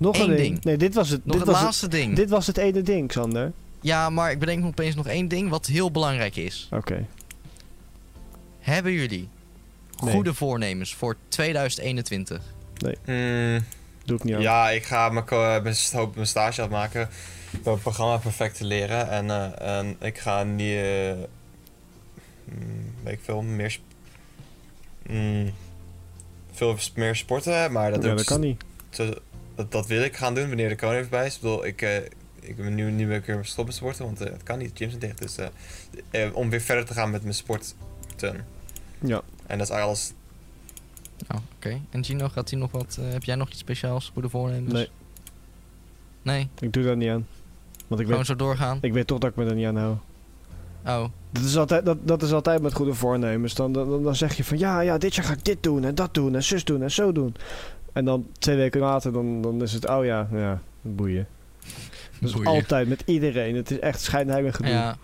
Speaker 3: Nog
Speaker 1: Eén
Speaker 3: een ding.
Speaker 1: ding.
Speaker 3: Nee, dit was het.
Speaker 1: Nog
Speaker 3: dit,
Speaker 1: het
Speaker 3: was het
Speaker 1: laatste ding.
Speaker 3: dit was het ene ding, Xander.
Speaker 1: Ja, maar ik bedenk me opeens nog één ding wat heel belangrijk is.
Speaker 3: Oké.
Speaker 1: Hebben jullie
Speaker 3: Nee.
Speaker 1: goede voornemens voor 2021?
Speaker 2: Mm,
Speaker 3: Doe ik niet aan.
Speaker 2: ja, ik ga mijn, ko- mijn, mijn stage afmaken. Mijn programma perfect te leren. En, eh, en ik ga niet. eh, mm, weet ik veel, meer. sp- mm, veel meer sporten, maar dat,
Speaker 3: ja, dat kan niet.
Speaker 2: Dat, dat wil ik gaan doen wanneer de koning erbij is. Ik bedoel, ik, eh, ik ben nu niet meer weer stoppen met sporten, want eh, het kan niet, de gyms zijn dicht. Dus eh, om weer verder te gaan met mijn sporten.
Speaker 3: Ja.
Speaker 2: En dat is alles.
Speaker 1: Oh, oké. En Gino, gaat hij nog wat... heb jij nog iets speciaals, goede voornemens?
Speaker 3: Nee,
Speaker 1: Nee?
Speaker 3: ik doe daar niet aan. Want ik
Speaker 1: Gewoon
Speaker 3: weet,
Speaker 1: zo doorgaan?
Speaker 3: ik weet toch dat ik me er niet aan hou.
Speaker 1: Oh,
Speaker 3: Dat is altijd, dat, dat is altijd met goede voornemens. Dan, dan, dan zeg je van ja, ja, dit jaar ga ik dit doen en dat doen en zus doen en zo doen. En dan twee weken later, dan, dan is het, oh ja, ja, boeien. Dat
Speaker 1: Boeien.
Speaker 3: altijd met iedereen. Het is echt schijnheilig gedoe.
Speaker 1: ja.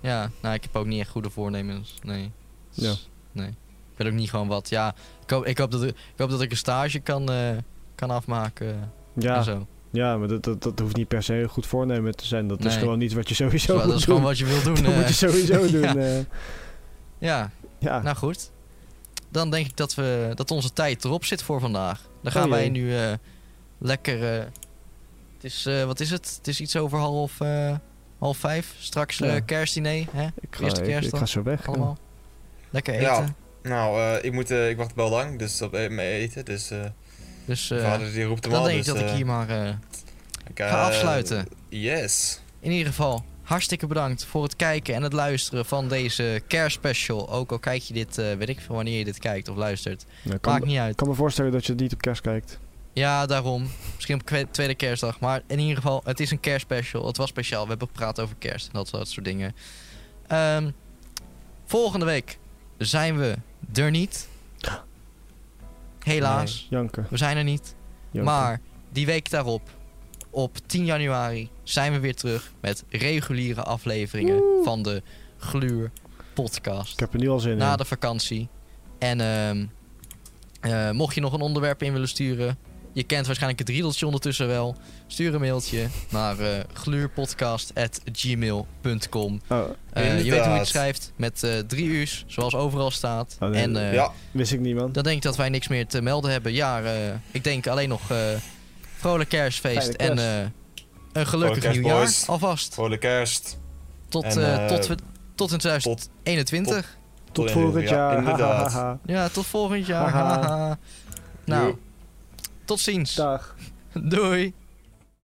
Speaker 1: Ja, nou, ik heb ook niet echt goede voornemens. Nee. Dus,
Speaker 3: Ja.
Speaker 1: Nee. Ik weet ook niet gewoon wat. Ja, ik hoop, ik hoop, dat, ik ik hoop dat ik een stage kan, eh, kan afmaken en
Speaker 3: Ja,
Speaker 1: zo.
Speaker 3: ja maar dat, dat, dat hoeft niet per se een goed voornemen te zijn. Dat is gewoon iets wat je sowieso
Speaker 1: dat
Speaker 3: moet
Speaker 1: is gewoon wat je wil doen.
Speaker 3: dat
Speaker 1: eh.
Speaker 3: moet je sowieso doen.
Speaker 1: Ja.
Speaker 3: eh.
Speaker 1: ja,
Speaker 3: ja.
Speaker 1: nou goed. Dan denk ik dat, we, dat onze tijd erop zit voor vandaag. Dan gaan
Speaker 3: Oh
Speaker 1: wij nu eh, lekker... eh, het is, eh, wat is het? Het is iets over half, eh, half vijf. Straks eh,
Speaker 3: Ja.
Speaker 1: kerstdiner, hè?
Speaker 3: ik, ga,
Speaker 1: Eerste
Speaker 3: ik, ga zo weg. ja.
Speaker 1: Allemaal. Lekker eten.
Speaker 2: Ja. Nou, eh, ik, moet, eh, ik wacht wel lang, dus op e- mijn eten. Dus eh
Speaker 1: Dus eh,
Speaker 2: vader die roept hem
Speaker 1: dan
Speaker 2: al.
Speaker 1: denk ik
Speaker 2: dus,
Speaker 1: dat ik hier maar... eh,
Speaker 2: ik,
Speaker 1: ga
Speaker 2: eh,
Speaker 1: afsluiten.
Speaker 2: Yes.
Speaker 1: In ieder geval, hartstikke bedankt voor het kijken en het luisteren van deze kerstspecial. Ook al kijk je dit, eh, weet ik veel wanneer je dit kijkt of luistert.
Speaker 3: Ja, ik
Speaker 1: Maakt niet
Speaker 3: ik
Speaker 1: uit.
Speaker 3: kan me voorstellen dat je niet op kerst kijkt.
Speaker 1: Ja, daarom. Misschien op tweede kerstdag. Maar in ieder geval, het is een kerstspecial. Het was speciaal. We hebben gepraat over kerst en dat, dat soort dingen. Ehm, volgende week zijn we er niet. Helaas.
Speaker 3: Nee, janken.
Speaker 1: We zijn er niet.
Speaker 3: janken.
Speaker 1: Maar die week daarop, op 10 januari, zijn we weer terug met reguliere afleveringen van de Gluur podcast.
Speaker 3: Ik heb er nu al zin
Speaker 1: Na
Speaker 3: in.
Speaker 1: de vakantie. En ehm, eh, mocht je nog een onderwerp in willen sturen, je kent waarschijnlijk het riedeltje ondertussen wel. Stuur een mailtje naar eh gluurpodcast.gmail.com.
Speaker 3: Oh,
Speaker 1: Eh, je weet hoe je het schrijft, met eh, drie u's, zoals overal staat.
Speaker 3: Oh, nee.
Speaker 1: En eh,
Speaker 2: ja,
Speaker 3: wist ik niet, man.
Speaker 1: dan denk ik dat wij niks meer te melden hebben. Ja, eh, ik denk alleen nog eh, vrolijk kerstfeest
Speaker 3: kerst.
Speaker 1: en eh, een gelukkig
Speaker 2: Vrolijk
Speaker 1: nieuwjaar
Speaker 2: boys.
Speaker 1: alvast.
Speaker 2: de kerst.
Speaker 1: Tot,
Speaker 2: En,
Speaker 1: eh,
Speaker 2: eh,
Speaker 1: tot, we- tot in 2021.
Speaker 3: Tot volgend
Speaker 2: ja,
Speaker 3: jaar.
Speaker 2: inderdaad.
Speaker 1: Ja, tot volgend jaar. Nou, tot ziens.
Speaker 3: Dag.
Speaker 1: Doei.